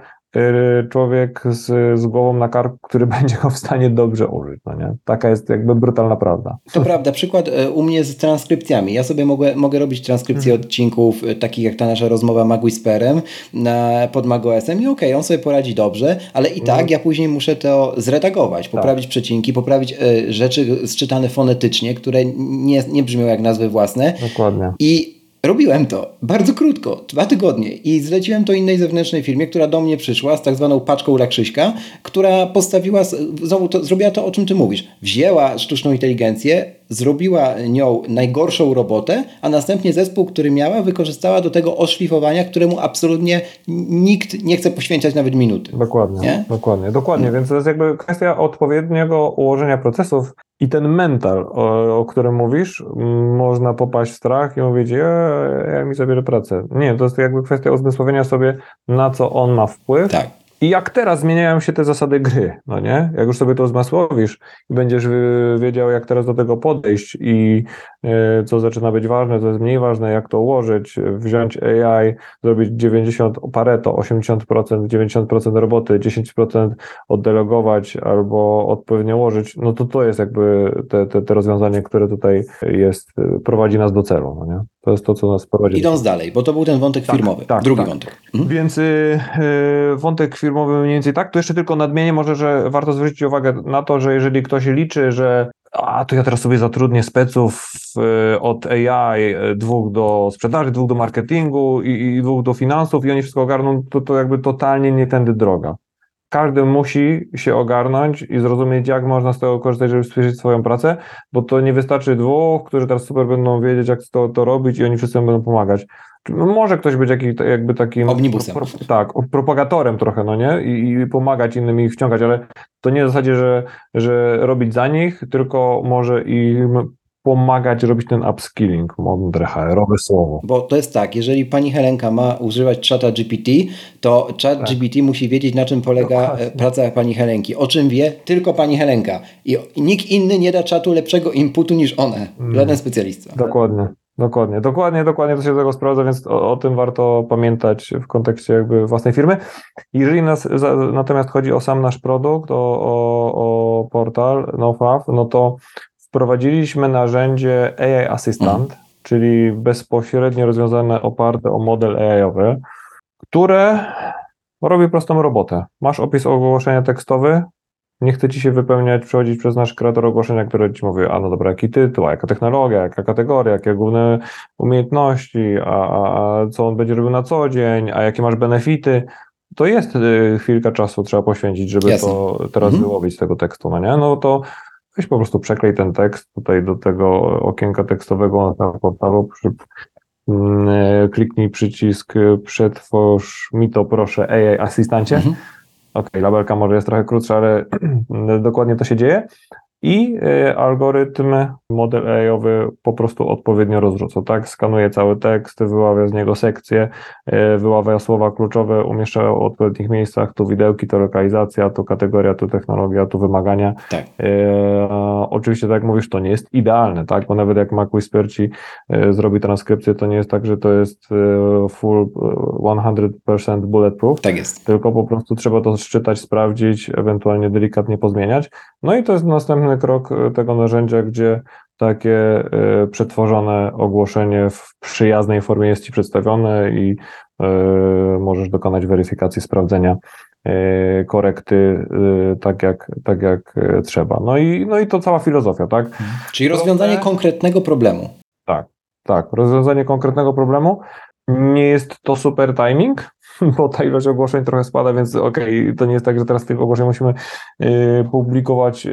człowiek z, z głową na karku, który będzie go w stanie dobrze użyć. No nie? Taka jest jakby brutalna prawda. To prawda. Przykład y, u mnie z transkrypcjami. Ja sobie mogę, mogę robić transkrypcję mhm. odcinków, y, takich jak ta nasza rozmowa Magwhisperem na, pod MagOS-em i okej, okay, on sobie poradzi dobrze, ale i tak mhm. ja później muszę to zredagować, tak. poprawić tak. przecinki, poprawić y, rzeczy zczytane fonetycznie, które nie, nie brzmią jak nazwy własne. Dokładnie. I Robiłem to bardzo krótko, dwa tygodnie i zleciłem to innej zewnętrznej firmie, która do mnie przyszła z tak zwaną paczką Lakrzyśka, która postawiła, znowu to, zrobiła to, o czym ty mówisz. Wzięła sztuczną inteligencję, zrobiła nią najgorszą robotę, a następnie zespół, który miała, wykorzystała do tego oszlifowania, któremu absolutnie nikt nie chce poświęcać nawet minuty. Dokładnie, nie? dokładnie, dokładnie. Więc to jest jakby kwestia odpowiedniego ułożenia procesów i ten mental, o, o, którym mówisz, można popaść w strach i mówić, ja, ja mi zabierę pracę. Nie, to jest jakby kwestia uzmysłowienia sobie, na co on ma wpływ. Tak. I jak teraz zmieniają się te zasady gry, no nie? Jak już sobie to zmasłowisz i będziesz wiedział, jak teraz do tego podejść i e, co zaczyna być ważne, co jest mniej ważne, jak to ułożyć, wziąć AI, zrobić 90 pareto, 80%, 90% roboty, 10% oddelegować albo odpowiednio ułożyć, no to to jest jakby te, te, te rozwiązanie, które tutaj jest, prowadzi nas do celu, no nie? To jest to, co nas prowadzi. Idąc dalej, bo to był ten wątek tak, firmowy, tak, drugi tak. wątek. Mhm. Więc y, y, wątek firmowy mniej więcej tak, to jeszcze tylko nadmienię może, że warto zwrócić uwagę na to, że jeżeli ktoś liczy, że a to ja teraz sobie zatrudnię speców y, od AI, y, dwóch do sprzedaży, dwóch do marketingu i, i dwóch do finansów i oni wszystko ogarną, to, to jakby totalnie nie tędy droga każdy musi się ogarnąć i zrozumieć, jak można z tego korzystać, żeby spieszyć swoją pracę, bo to nie wystarczy dwóch, którzy teraz super będą wiedzieć, jak to, to robić i oni wszyscy będą pomagać. Może ktoś być jakiś, jakby takim. Omnibusem. Pro, tak, propagatorem trochę, no nie? I, I, pomagać innym ich wciągać, ale to nie w zasadzie, że, że robić za nich, tylko może im pomagać robić ten upskilling, mądre HR-owe słowo. Bo to jest tak, jeżeli pani Helenka ma używać czata GPT, to czat tak. GPT musi wiedzieć, na czym polega Dokładnie. praca pani Helenki. O czym wie tylko pani Helenka. I nikt inny nie da czatu lepszego inputu niż ona. Mm. Żaden specjalista. Dokładnie. Dokładnie, dokładnie, dokładnie to się do tego sprawdza, więc o, o, tym warto pamiętać w kontekście jakby własnej firmy. Jeżeli nas za, natomiast chodzi o sam nasz produkt, o, o, o portal NoFav, no to wprowadziliśmy narzędzie AI Assistant, mhm. czyli bezpośrednio rozwiązane oparte o model AI-owy, które robi prostą robotę. Masz opis ogłoszenia tekstowy, nie chce ci się wypełniać, przechodzić przez nasz kreator ogłoszenia, który ci mówi, a no dobra, jaki tytuł, a jaka technologia, jaka kategoria, jakie główne umiejętności, a, a, a co on będzie robił na co dzień, a jakie masz benefity. To jest y, chwilkę czasu trzeba poświęcić, żeby Jasne. to teraz mhm. wyłowić z tego tekstu, no nie? No to Weź po prostu przeklej ten tekst tutaj do tego okienka tekstowego na portalu, przy, mm, kliknij przycisk przetwórz mi to proszę AI asystancie. Mhm. Okej, okay, labelka może jest trochę krótsza, ale dokładnie to się dzieje i e, algorytm, model AI-owy po prostu odpowiednio rozrzuca, tak? Skanuje cały tekst, wyławia z niego sekcje, e, wyławia słowa kluczowe, umieszcza w odpowiednich miejscach, tu widełki, to lokalizacja, tu kategoria, tu technologia, tu wymagania. Tak. E, oczywiście, tak jak mówisz, to nie jest idealne, tak? Bo nawet jak Mac Whisper ci zrobi transkrypcję, to nie jest tak, że to jest full 100% bulletproof. Tak jest. Tylko po prostu trzeba to szczytać, sprawdzić, ewentualnie delikatnie pozmieniać. No i to jest następny krok e, tego narzędzia, gdzie takie e, przetworzone ogłoszenie w przyjaznej formie jest Ci przedstawione i e, możesz dokonać weryfikacji, sprawdzenia korekty tak jak, tak jak trzeba. No i, no i to cała filozofia, tak? Mhm. Czyli rozwiązanie konkretnego problemu. Tak, tak. Rozwiązanie konkretnego problemu. Nie jest to super timing, bo ta ilość ogłoszeń trochę spada, więc okej, okay, to nie jest tak, że teraz tych ogłoszeń musimy y, publikować y,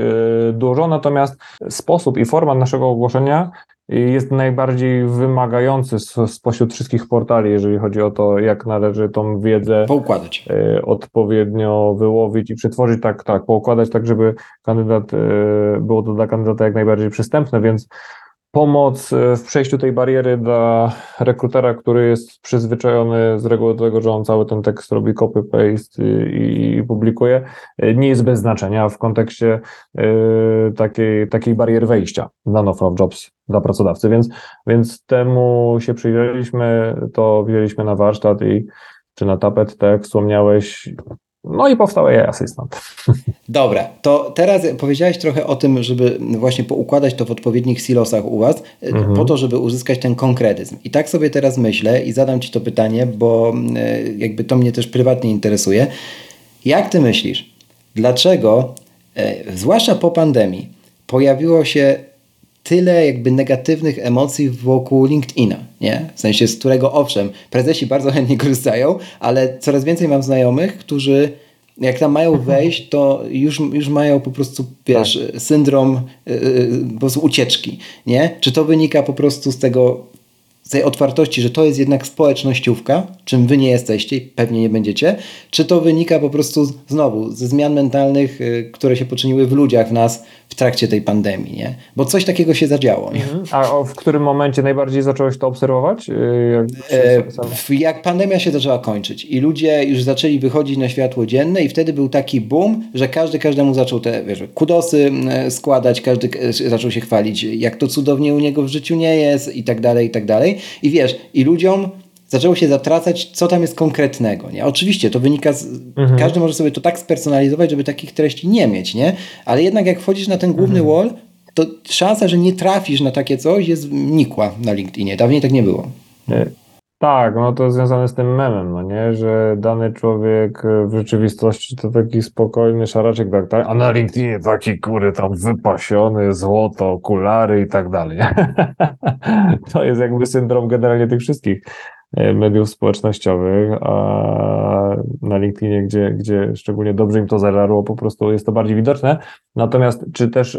dużo, natomiast sposób i format naszego ogłoszenia jest najbardziej wymagający spośród wszystkich portali, jeżeli chodzi o to, jak należy tą wiedzę poukładać. Y, odpowiednio wyłowić i przetworzyć tak, tak, poukładać tak, żeby kandydat, było to dla kandydata jak najbardziej przystępne, więc pomoc e, w przejściu tej bariery dla rekrutera, który jest przyzwyczajony z reguły do tego, że on cały ten tekst robi copy-paste i, i, publikuje, e, nie jest bez znaczenia w kontekście y, takiej, takiej bariery wejścia dla no jobs dla pracodawcy, więc, więc temu się przyjrzeliśmy, to wzięliśmy na warsztat i czy na tapet, tak jak wspomniałeś, no i powstał AI Assistant. Dobra, to teraz powiedziałeś trochę o tym, żeby właśnie poukładać to w odpowiednich silosach u Was, mhm. po to, żeby uzyskać ten konkretyzm. I tak sobie teraz myślę i zadam Ci to pytanie, bo e, jakby to mnie też prywatnie interesuje. Jak Ty myślisz, dlaczego, e, zwłaszcza po pandemii, pojawiło się tyle jakby negatywnych emocji wokół LinkedIna, nie? W sensie, z którego owszem, prezesi bardzo chętnie korzystają, ale coraz więcej mam znajomych, którzy jak tam mają mhm. wejść, to już, już mają po prostu, wiesz, tak. syndrom yy, po prostu ucieczki, nie? Czy to wynika po prostu z tego z tej otwartości, że to jest jednak społecznościówka, czym wy nie jesteście i pewnie nie będziecie, czy to wynika po prostu znowu ze zmian mentalnych, y, które się poczyniły w ludziach, w nas w trakcie tej pandemii, nie? Bo coś takiego się zadziało. Nie? Mhm. A w którym momencie najbardziej zacząłeś to obserwować? Y, jak, e, jak pandemia się zaczęła kończyć i ludzie już zaczęli wychodzić na światło dzienne i wtedy był taki boom, że każdy każdemu zaczął te wiesz, kudosy składać, każdy zaczął się chwalić, jak to cudownie u niego w życiu nie jest i tak dalej, i tak dalej. I wiesz, i ludziom zaczęło się zatracać, co tam jest konkretnego. Nie? Oczywiście to wynika z. Mhm. Każdy może sobie to tak spersonalizować, żeby takich treści nie mieć, nie? Ale jednak jak wchodzisz na ten główny mhm. wall, to szansa, że nie trafisz na takie coś jest nikła na LinkedInie. Dawniej tak nie było. Tak, no to związane z tym memem, no nie, że dany człowiek w rzeczywistości to taki spokojny szaraczek, tak, tak, a na LinkedInie taki kury tam wypasiony, złoto, okulary i tak dalej. to jest jakby syndrom generalnie tych wszystkich e, mediów społecznościowych, a na LinkedInie, gdzie, gdzie szczególnie dobrze im to zażarło, po prostu jest to bardziej widoczne. Natomiast czy też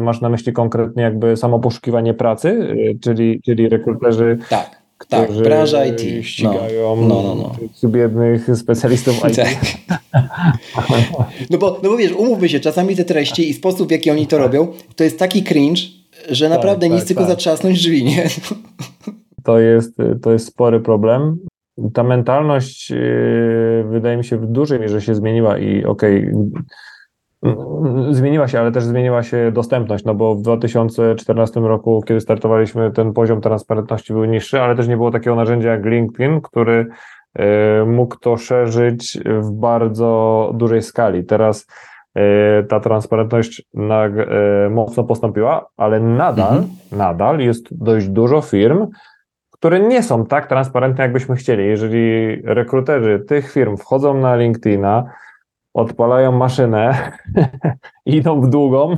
masz na myśli konkretnie jakby samo poszukiwanie pracy, e, czyli, czyli rekruterzy tak tak, branża IT. No. ścigają no, no, no, no. biednych specjalistów IT. Tak. No, bo, no bo wiesz, umówmy się, czasami te treści i sposób, w jaki oni to robią, to jest taki cringe, że tak, naprawdę tak, nic tylko tak. zatrzasnąć drzwi, nie? To jest, to jest spory problem. Ta mentalność yy, wydaje mi się w dużej mierze się zmieniła i okej, okay, Zmieniła się, ale też zmieniła się dostępność, no bo w 2014 roku, kiedy startowaliśmy, ten poziom transparentności był niższy, ale też nie było takiego narzędzia jak LinkedIn, który e, mógł to szerzyć w bardzo dużej skali. Teraz e, ta transparentność e, mocno postąpiła, ale nadal, mhm. nadal jest dość dużo firm, które nie są tak transparentne, jakbyśmy chcieli. Jeżeli rekruterzy tych firm wchodzą na LinkedIna, odpalają maszynę, idą w długą,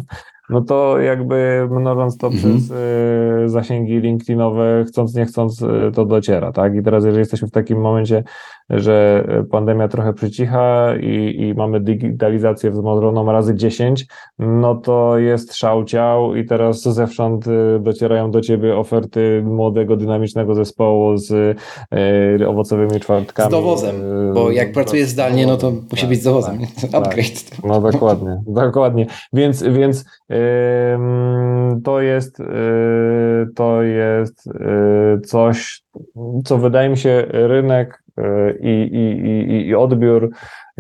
no to jakby mnożąc to mhm. przez y, zasięgi LinkedInowe, chcąc nie chcąc, y, to dociera, tak? I teraz jeżeli jesteśmy w takim momencie, że pandemia trochę przycicha i, i mamy digitalizację wzmożoną razy 10, no to jest szałciał i teraz zewsząd y, docierają do ciebie oferty młodego, dynamicznego zespołu z y, owocowymi czwartkami. Z dowozem, bo jak pracujesz zdalnie, no to musi tak, być z dowozem. Tak, Upgrade. Tak. No dokładnie, dokładnie. Więc, więc to jest, y, to jest y, coś, co wydaje mi się rynek y, i, i, i, i odbiór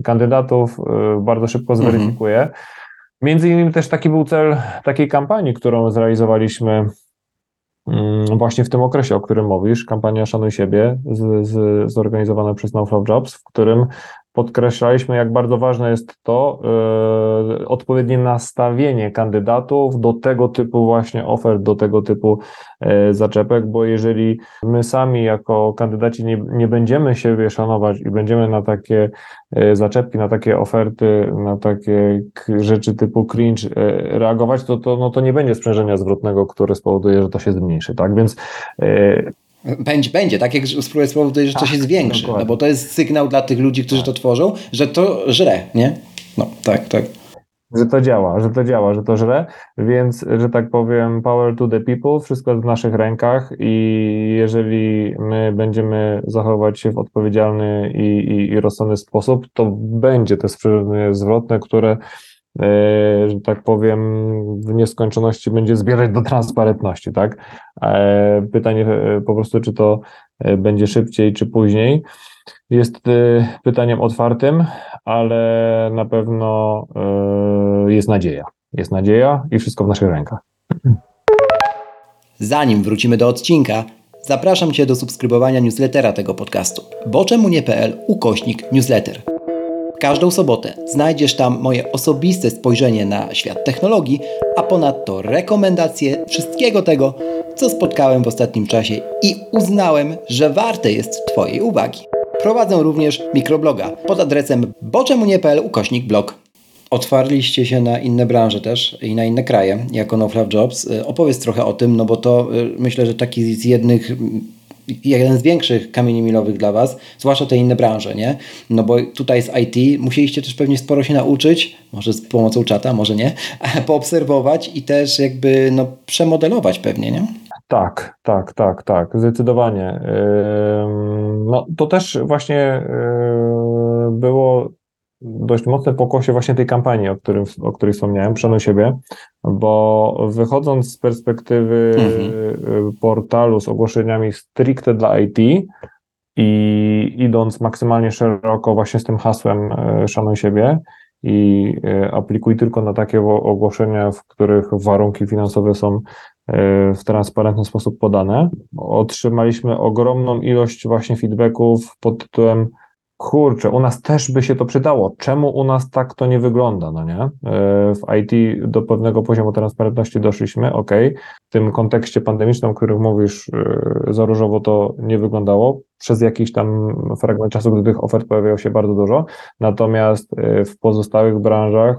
kandydatów bardzo szybko mhm. zweryfikuje. Mhm. Między innymi też taki był cel takiej kampanii, którą zrealizowaliśmy mm, właśnie w tym okresie, o którym mówisz, kampania Szanuj siebie, z, z, zorganizowana przez No Jobs, w którym podkreślaliśmy, jak bardzo ważne jest to yy, odpowiednie nastawienie kandydatów do tego typu właśnie ofert, do tego typu yy, zaczepek, bo jeżeli my sami jako kandydaci nie, nie będziemy siebie szanować i będziemy na takie yy, zaczepki, na takie oferty, na takie rzeczy typu cringe reagować, to, to, no to nie będzie sprzężenia zwrotnego, które spowoduje, że to się zmniejszy, tak? Więc będzie, będzie, tak jak spróbuję spowodować, że to się zwiększy, no bo to jest sygnał dla tych ludzi, którzy to tworzą, że to żre, nie? No, tak, tak. Że to działa, że to działa, że to żre, więc, że tak powiem, power to the people, wszystko jest w naszych rękach i jeżeli my będziemy zachować się w odpowiedzialny i, i, i rozsądny sposób, to będzie te sprzężenie zwrotne, które że tak powiem, w nieskończoności będzie zbierać do transparentności, tak? E, pytanie e, po prostu, czy to będzie szybciej, czy później, jest pytaniem otwartym, ale na pewno jest nadzieja. Jest nadzieja i wszystko w naszych rękach. Zanim wrócimy do odcinka, zapraszam Cię do subskrybowania newslettera tego podcastu. boczemunie.pl ukośnik newsletter. Każdą sobotę znajdziesz tam moje osobiste spojrzenie na świat technologii, a ponadto rekomendacje wszystkiego tego, co spotkałem w ostatnim czasie i uznałem, że warte jest Twojej uwagi. Prowadzę również mikrobloga pod adresem boczemunie.pl ukośnik blog. otwarliście się na inne branże też i na inne kraje jako No Jobs. Opowiedz trochę o tym, no bo to myślę, że taki z jednych jeden z większych kamieni milowych dla Was, zwłaszcza te inne branże, nie? No bo tutaj z IT musieliście też pewnie sporo się nauczyć, może z pomocą czata, może nie, poobserwować i też jakby no, przemodelować pewnie, nie? Tak, tak, tak, tak, zdecydowanie. No, to też właśnie yy, było dość mocne pokłosie właśnie tej kampanii, o, którym, o której wspomniałem, Przenuj siebie, bo wychodząc z perspektywy mhm. portalu z ogłoszeniami stricte dla IT i idąc maksymalnie szeroko właśnie z tym hasłem e, Szanuj siebie i e, aplikuj tylko na takie ogłoszenia, w których warunki finansowe są w transparentny sposób podane. Otrzymaliśmy ogromną ilość właśnie feedbacków pod tytułem kurczę, u nas też by się to przydało. Czemu u nas tak to nie wygląda, no nie? E, w IT do pewnego poziomu transparentności doszliśmy, ok. W tym kontekście pandemicznym, o którym mówisz, e, za różowo to nie wyglądało. Przez jakiś tam fragment czasu, gdy tych ofert pojawiało się bardzo dużo. Natomiast e, w pozostałych branżach,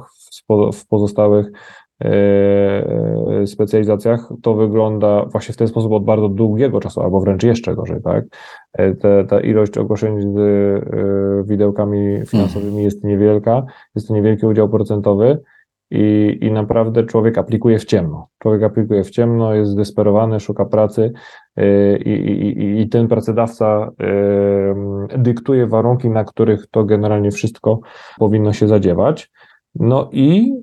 w pozostałych specjalizacjach to wygląda właśnie w ten sposób od bardzo długiego czasu, albo wręcz jeszcze gorzej, tak? Te, ta ilość ogłoszeń z e, widełkami finansowymi jest niewielka, jest to niewielki udział procentowy i, i naprawdę człowiek aplikuje w ciemno. Człowiek aplikuje w ciemno, jest zdesperowany, szuka pracy e, i, i, i ten pracodawca e, dyktuje warunki, na których to generalnie wszystko powinno się zadziewać. No i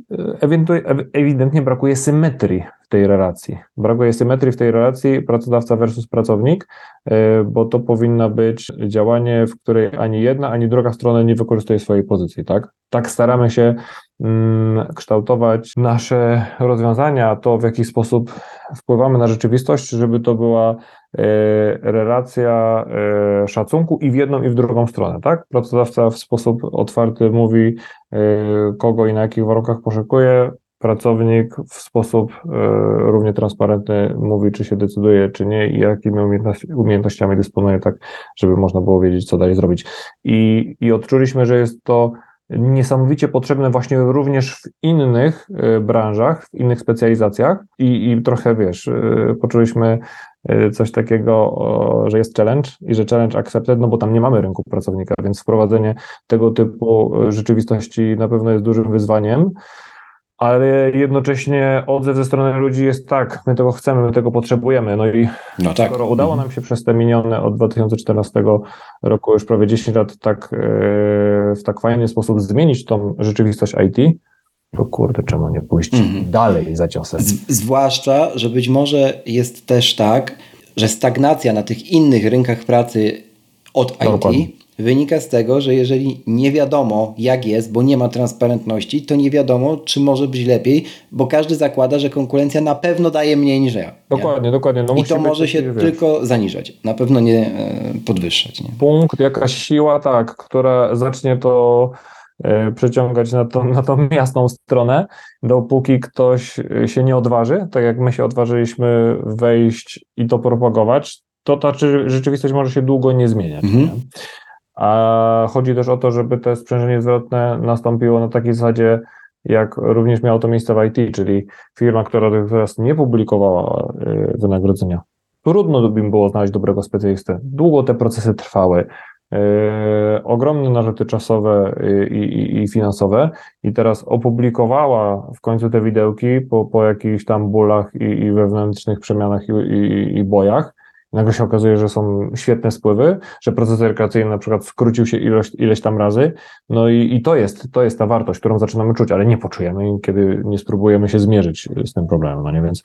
ewidentnie brakuje symetrii w tej relacji. Brakuje symetrii w tej relacji pracodawca versus pracownik, e, bo to powinno być działanie, w której ani jedna, ani druga strona nie wykorzystuje swojej pozycji, tak? Tak staramy się mm, kształtować nasze rozwiązania, to w jaki sposób wpływamy na rzeczywistość, żeby to była E, relacja e, szacunku i w jedną i w drugą stronę, tak? Pracodawca w sposób otwarty mówi, e, kogo i na jakich warunkach poszukuje, pracownik w sposób równie transparentny mówi, czy się decyduje, czy nie i jakimi umiejętnościami dysponuje, tak, żeby można było wiedzieć, co dalej zrobić. I, i odczuliśmy, że jest to niesamowicie potrzebne właśnie również w innych branżach, w innych specjalizacjach. I, i trochę, wiesz, poczuliśmy Y, coś takiego, że jest challenge i że challenge accepted, no bo tam nie mamy rynku pracownika, więc wprowadzenie tego typu rzeczywistości na pewno jest dużym wyzwaniem, ale jednocześnie odzew ze strony ludzi jest tak, my tego chcemy, my tego potrzebujemy. No i no tak. skoro udało nam się przez te minione od 2014 roku już prawie 10 lat tak y, w tak fajny sposób zmienić tą rzeczywistość IT, to kurde, czemu nie pójść mm. dalej za ciosem? Z, zwłaszcza, że być może jest też tak, że stagnacja na tych innych rynkach pracy od IT wynika z tego, że jeżeli nie wiadomo jak jest, bo nie ma transparentności, to nie wiadomo, czy może być lepiej, bo każdy zakłada, że konkurencja na pewno daje mniej niż ja. Dokładnie, nie? dokładnie. No I to może się wiesz. tylko zaniżać, na pewno nie e, podwyższać. Nie? Punkt, jakaś siła, tak, która zacznie to E, przeciągać na tą, na tą jasną stronę, dopóki ktoś się nie odważy, tak jak my się odważyliśmy wejść i to propagować, to ta rzeczywistość może się długo nie zmieniać. Mhm. Nie? A chodzi też o to, żeby to sprzężenie zwrotne nastąpiło na takiej zasadzie, jak również miało to miejsce w IT, czyli firma, która dotychczas nie publikowała e, wynagrodzenia. Trudno by było znaleźć dobrego specjalistę. Długo te procesy trwały. Yy, ogromne narzuty czasowe i, i, i, finansowe i teraz opublikowała w końcu te widełki po, po jakichś tam bólach i, i wewnętrznych przemianach i, i bojach nagle się okazuje, że są świetne spływy, że proces rekreacyjny na przykład skrócił się ilość, ileś tam razy, no i, i to, jest, to jest ta wartość, którą zaczynamy czuć, ale nie poczujemy, kiedy nie spróbujemy się zmierzyć z tym problemem, no nie, więc,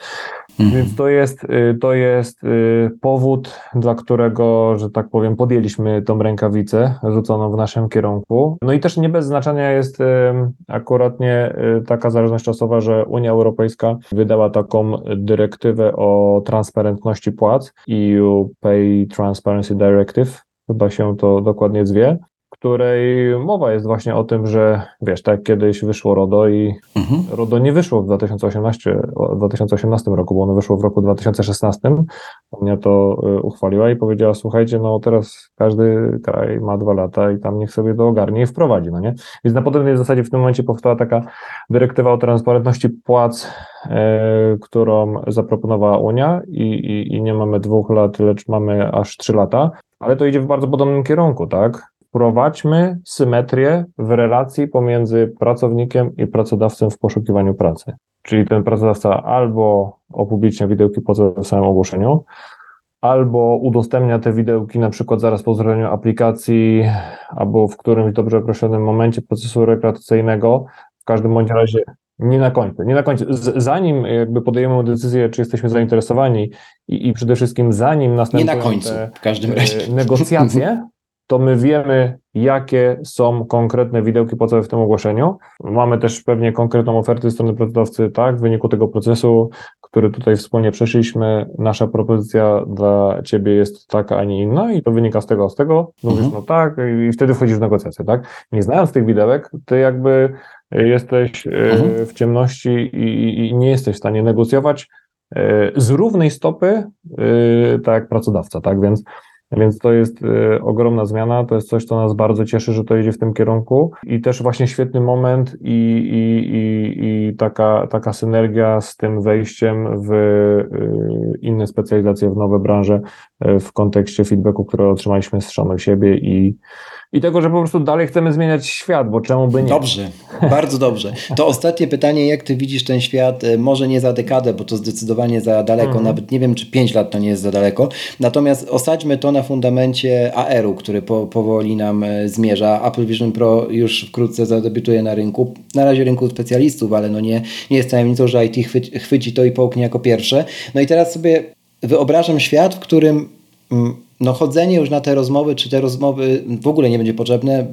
mhm. więc to jest, y, to jest y, powód, dla którego, że tak powiem, podjęliśmy tą rękawicę rzuconą w naszym kierunku, no i też nie bez znaczenia jest akuratnie y, taka zależność czasowa, że Unia Europejska wydała taką dyrektywę o transparentności płac i EU Pay Transparency Directive, chyba się to dokładnie zwie. Której mowa jest właśnie o tym, że wiesz, tak kiedyś wyszło RODO i mhm. RODO nie wyszło w 2018, w 2018 roku, bo ono wyszło w roku 2016. Unia to y, uchwaliła i powiedziała, słuchajcie, no teraz każdy kraj ma dwa lata i tam niech sobie to ogarnie i wprowadzi, no nie? Więc na podobnej zasadzie w tym momencie powstała taka dyrektywa o transparentności płac, e, którą zaproponowała Unia i, i, i nie mamy dwóch lat, lecz mamy aż trzy lata, ale to idzie w bardzo podobnym kierunku, tak? Wprowadźmy symetrię w relacji pomiędzy pracownikiem i pracodawcą w poszukiwaniu pracy. Czyli ten pracodawca albo opublicznia widełki po samym ogłoszeniu, albo udostępnia te widełki na przykład zaraz po zrobieniu aplikacji, albo w którymś dobrze określonym momencie procesu rekrutacyjnego. W każdym bądź razie nie na końcu. Nie na końcu. zanim jakby podejmiemy decyzję, czy jesteśmy zainteresowani i, i przede wszystkim zanim następują nie na końcu, w każdym razie. E, negocjacje, to my wiemy, jakie są konkretne widełki płacowe w tym ogłoszeniu. Mamy też pewnie konkretną ofertę ze strony pracodawcy, tak, w wyniku tego procesu, który tutaj wspólnie przeszliśmy, nasza propozycja dla ciebie jest taka, a nie inna i to wynika z tego, z tego, mówisz, mhm. no tak, i wtedy wchodzisz w negocjacje, tak. Nie znając tych widełek, ty jakby jesteś e, mhm. w ciemności i, i nie jesteś w stanie negocjować e, z równej stopy, e, tak jak pracodawca, tak, więc więc to jest y, ogromna zmiana, to jest coś, co nas bardzo cieszy, że to idzie w tym kierunku. I też właśnie świetny moment i, i, i, i taka, taka synergia z tym wejściem w y, inne specjalizacje, w nowe branże w kontekście feedbacku, który otrzymaliśmy z samych siebie i, i tego, że po prostu dalej chcemy zmieniać świat, bo czemu by nie? Dobrze, bardzo dobrze. To ostatnie pytanie, jak ty widzisz ten świat, e, może nie za dekadę, bo to zdecydowanie za daleko, mhm. nawet nie wiem, czy 5 lat to nie jest za daleko, natomiast osadźmy to na fundamencie AR-u, który po, powoli nam e, zmierza. Apple Vision Pro już wkrótce zadebiutuje na rynku, na razie rynku specjalistów, ale no nie, nie jest tajemnicą, że IT chwyci, chwyci to i połknie jako pierwsze. No i teraz sobie wyobrażam świat, w którym mm, no chodzenie już na te rozmowy, czy te rozmowy w ogóle nie będzie potrzebne,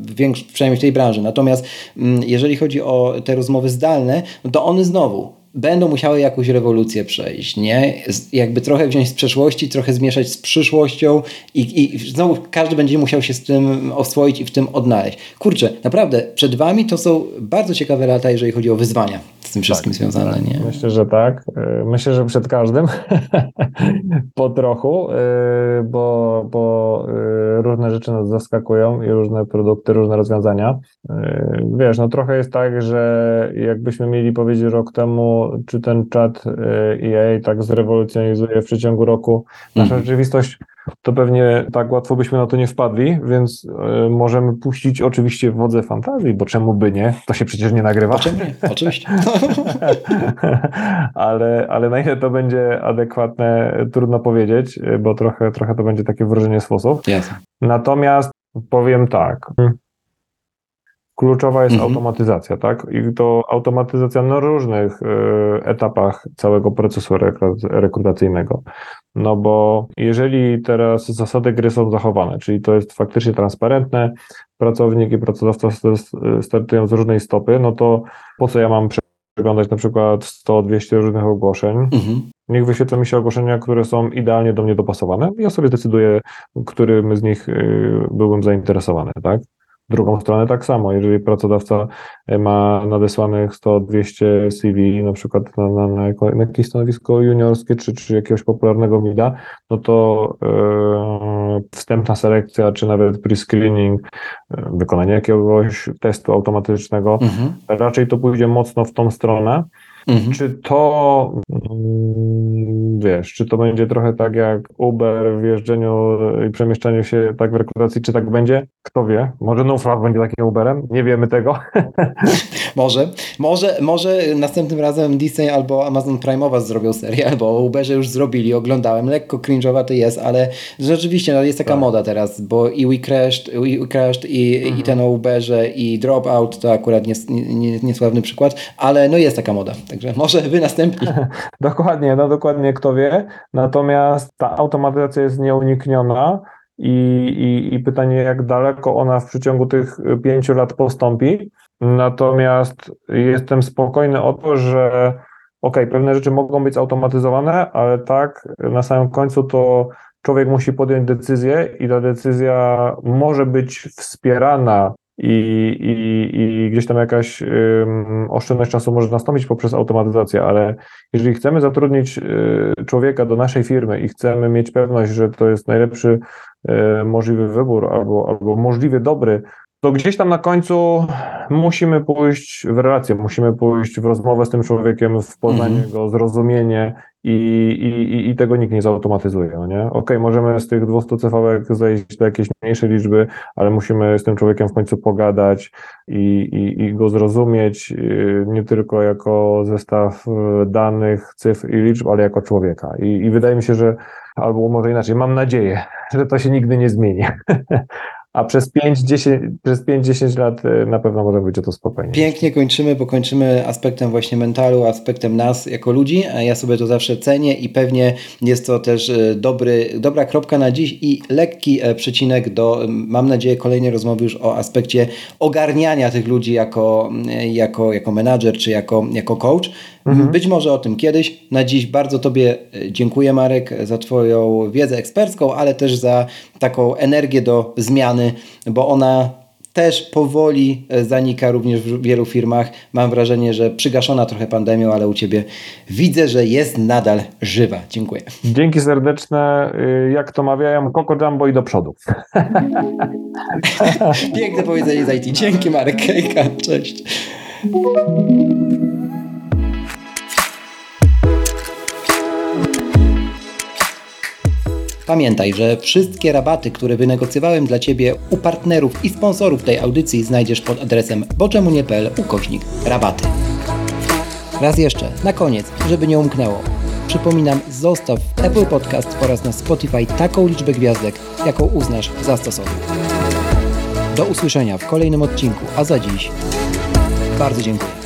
przynajmniej w tej branży. Natomiast mm, jeżeli chodzi o te rozmowy zdalne, no to one znowu będą musiały jakąś rewolucję przejść, nie? Jakby trochę wziąć z przeszłości, trochę zmieszać z przyszłością i, i znowu każdy będzie musiał się z tym oswoić i w tym odnaleźć. Kurczę, naprawdę, przed Wami to są bardzo ciekawe lata, jeżeli chodzi o wyzwania tym wszystkim tak, związane, tak. nie? Myślę, że tak. E, myślę, że przed każdym po trochu, e, bo, bo e, różne rzeczy nas zaskakują i różne produkty, różne rozwiązania. Wiesz, no trochę jest tak, że jakbyśmy mieli powiedzieć rok temu, czy ten czat EA tak zrewolucjonizuje w przeciągu roku naszą mm. rzeczywistość, to pewnie tak łatwo byśmy na to nie wpadli, więc y, możemy puścić oczywiście wodze fantazji, bo czemu by nie? To się przecież nie nagrywa. Oczywiście. ale, ale na ile to będzie adekwatne, trudno powiedzieć, bo trochę, trochę to będzie takie wrażenie z fosów. Natomiast powiem tak. Kluczowa jest mhm. automatyzacja, tak? I to automatyzacja na różnych y, etapach całego procesu rekrutacyjnego. No bo jeżeli teraz zasady gry są zachowane, czyli to jest faktycznie transparentne, pracownik i pracodawca startują z różnej stopy, no to po co ja mam przeglądać na przykład 100-200 różnych ogłoszeń? Mhm. Niech wyświetlą mi się ogłoszenia, które są idealnie do mnie dopasowane. Ja sobie decyduję, którym z nich y, byłbym zainteresowany, tak? Drugą stronę tak samo. Jeżeli pracodawca e, ma nadesłanych 100-200 CV, na przykład na, na, na, jakieś stanowisko juniorskie czy, czy jakiegoś popularnego mida, no to e, wstępna selekcja, czy nawet pre-screening, e, wykonanie jakiegoś testu automatycznego, mhm. raczej to pójdzie mocno w tą stronę. Mhm. Czy to, mm, wiesz, czy to będzie trochę tak jak Uber w jeżdżeniu i przemieszczaniu się tak w rekrutacji, czy tak będzie? Kto wie? Może NoFluff będzie takim Uberem? Nie wiemy tego. może. Może, może następnym razem Disney albo Amazon Prime was zrobią serial, bo Uberze już zrobili, oglądałem. Lekko cringe'owa to jest, ale rzeczywiście no, jest taka tak. moda teraz, bo i We Crashed, We Crashed i, mhm. i ten o Uberze i Dropout to akurat nies, nie, niesławny przykład, ale no jest taka moda. Także może wy następni. dokładnie, no dokładnie kto wie. Natomiast ta automatyzacja jest nieunikniona i, i, i pytanie, jak daleko ona w przeciągu tych pięciu lat postąpi. Natomiast jestem spokojny o to, że ok, pewne rzeczy mogą być zautomatyzowane, ale tak, na samym końcu to człowiek musi podjąć decyzję i ta decyzja może być wspierana i, i, i gdzieś tam jakaś um, oszczędność czasu może nastąpić poprzez automatyzację, ale jeżeli chcemy zatrudnić y, człowieka do naszej firmy i chcemy mieć pewność, że to jest najlepszy y, możliwy wybór albo, albo możliwie dobry, to gdzieś tam na końcu musimy pójść w relację, musimy pójść w rozmowę z tym człowiekiem, w poznanie mm. go, zrozumienie i, i, i tego nikt nie zautomatyzuje, no nie? Okej, okay, możemy z tych 200 CV zejść do jakiejś mniejszej liczby, ale musimy z tym człowiekiem w końcu pogadać i, i, i go zrozumieć, y, nie tylko jako zestaw y, danych, cyfr i liczb, ale jako człowieka. I, i wydaje mi się, że albo może inaczej, mam nadzieję, że to się nigdy nie zmieni. a przez 5-10 przez 5-10 lat y, na pewno może być o to spokojnie. Pięknie kończymy, bo kończymy aspektem właśnie mentalu, aspektem nas jako ludzi, ja sobie to zawsze cenię i pewnie jest to też y, dobry, dobra kropka na dziś i lekki e, przecinek do, mam nadzieję, kolejnej rozmowy już o aspekcie ogarniania tych ludzi jako, jako, jako menadżer czy jako, jako coach. Mhm. Być może o tym kiedyś. Na dziś bardzo Tobie e, dziękuję, Marek, za Twoją wiedzę ekspercką, ale też za taką energię do zmiany, bo ona też powoli e, zanika również w wielu firmach. Mam wrażenie, że przygaszona trochę pandemią, ale u Ciebie widzę, że jest nadal żywa. Dziękuję. Dzięki serdeczne. Y, jak to mawiają, Coco Jumbo i do przodu. Piękne powiedzenie z IT. Dzięki Marek Kejka. Cześć. Pamiętaj, że wszystkie rabaty, które wynegocjowałem dla Ciebie u partnerów i sponsorów tej audycji znajdziesz pod adresem boczemunie.pl ukośnik rabaty. Raz jeszcze, na koniec, żeby nie umknęło. Przypominam, zostaw w Apple Podcast oraz na Spotify taką liczbę gwiazdek, jaką uznasz za stosowną. Do usłyszenia w kolejnym odcinku, a za dziś bardzo dziękuję.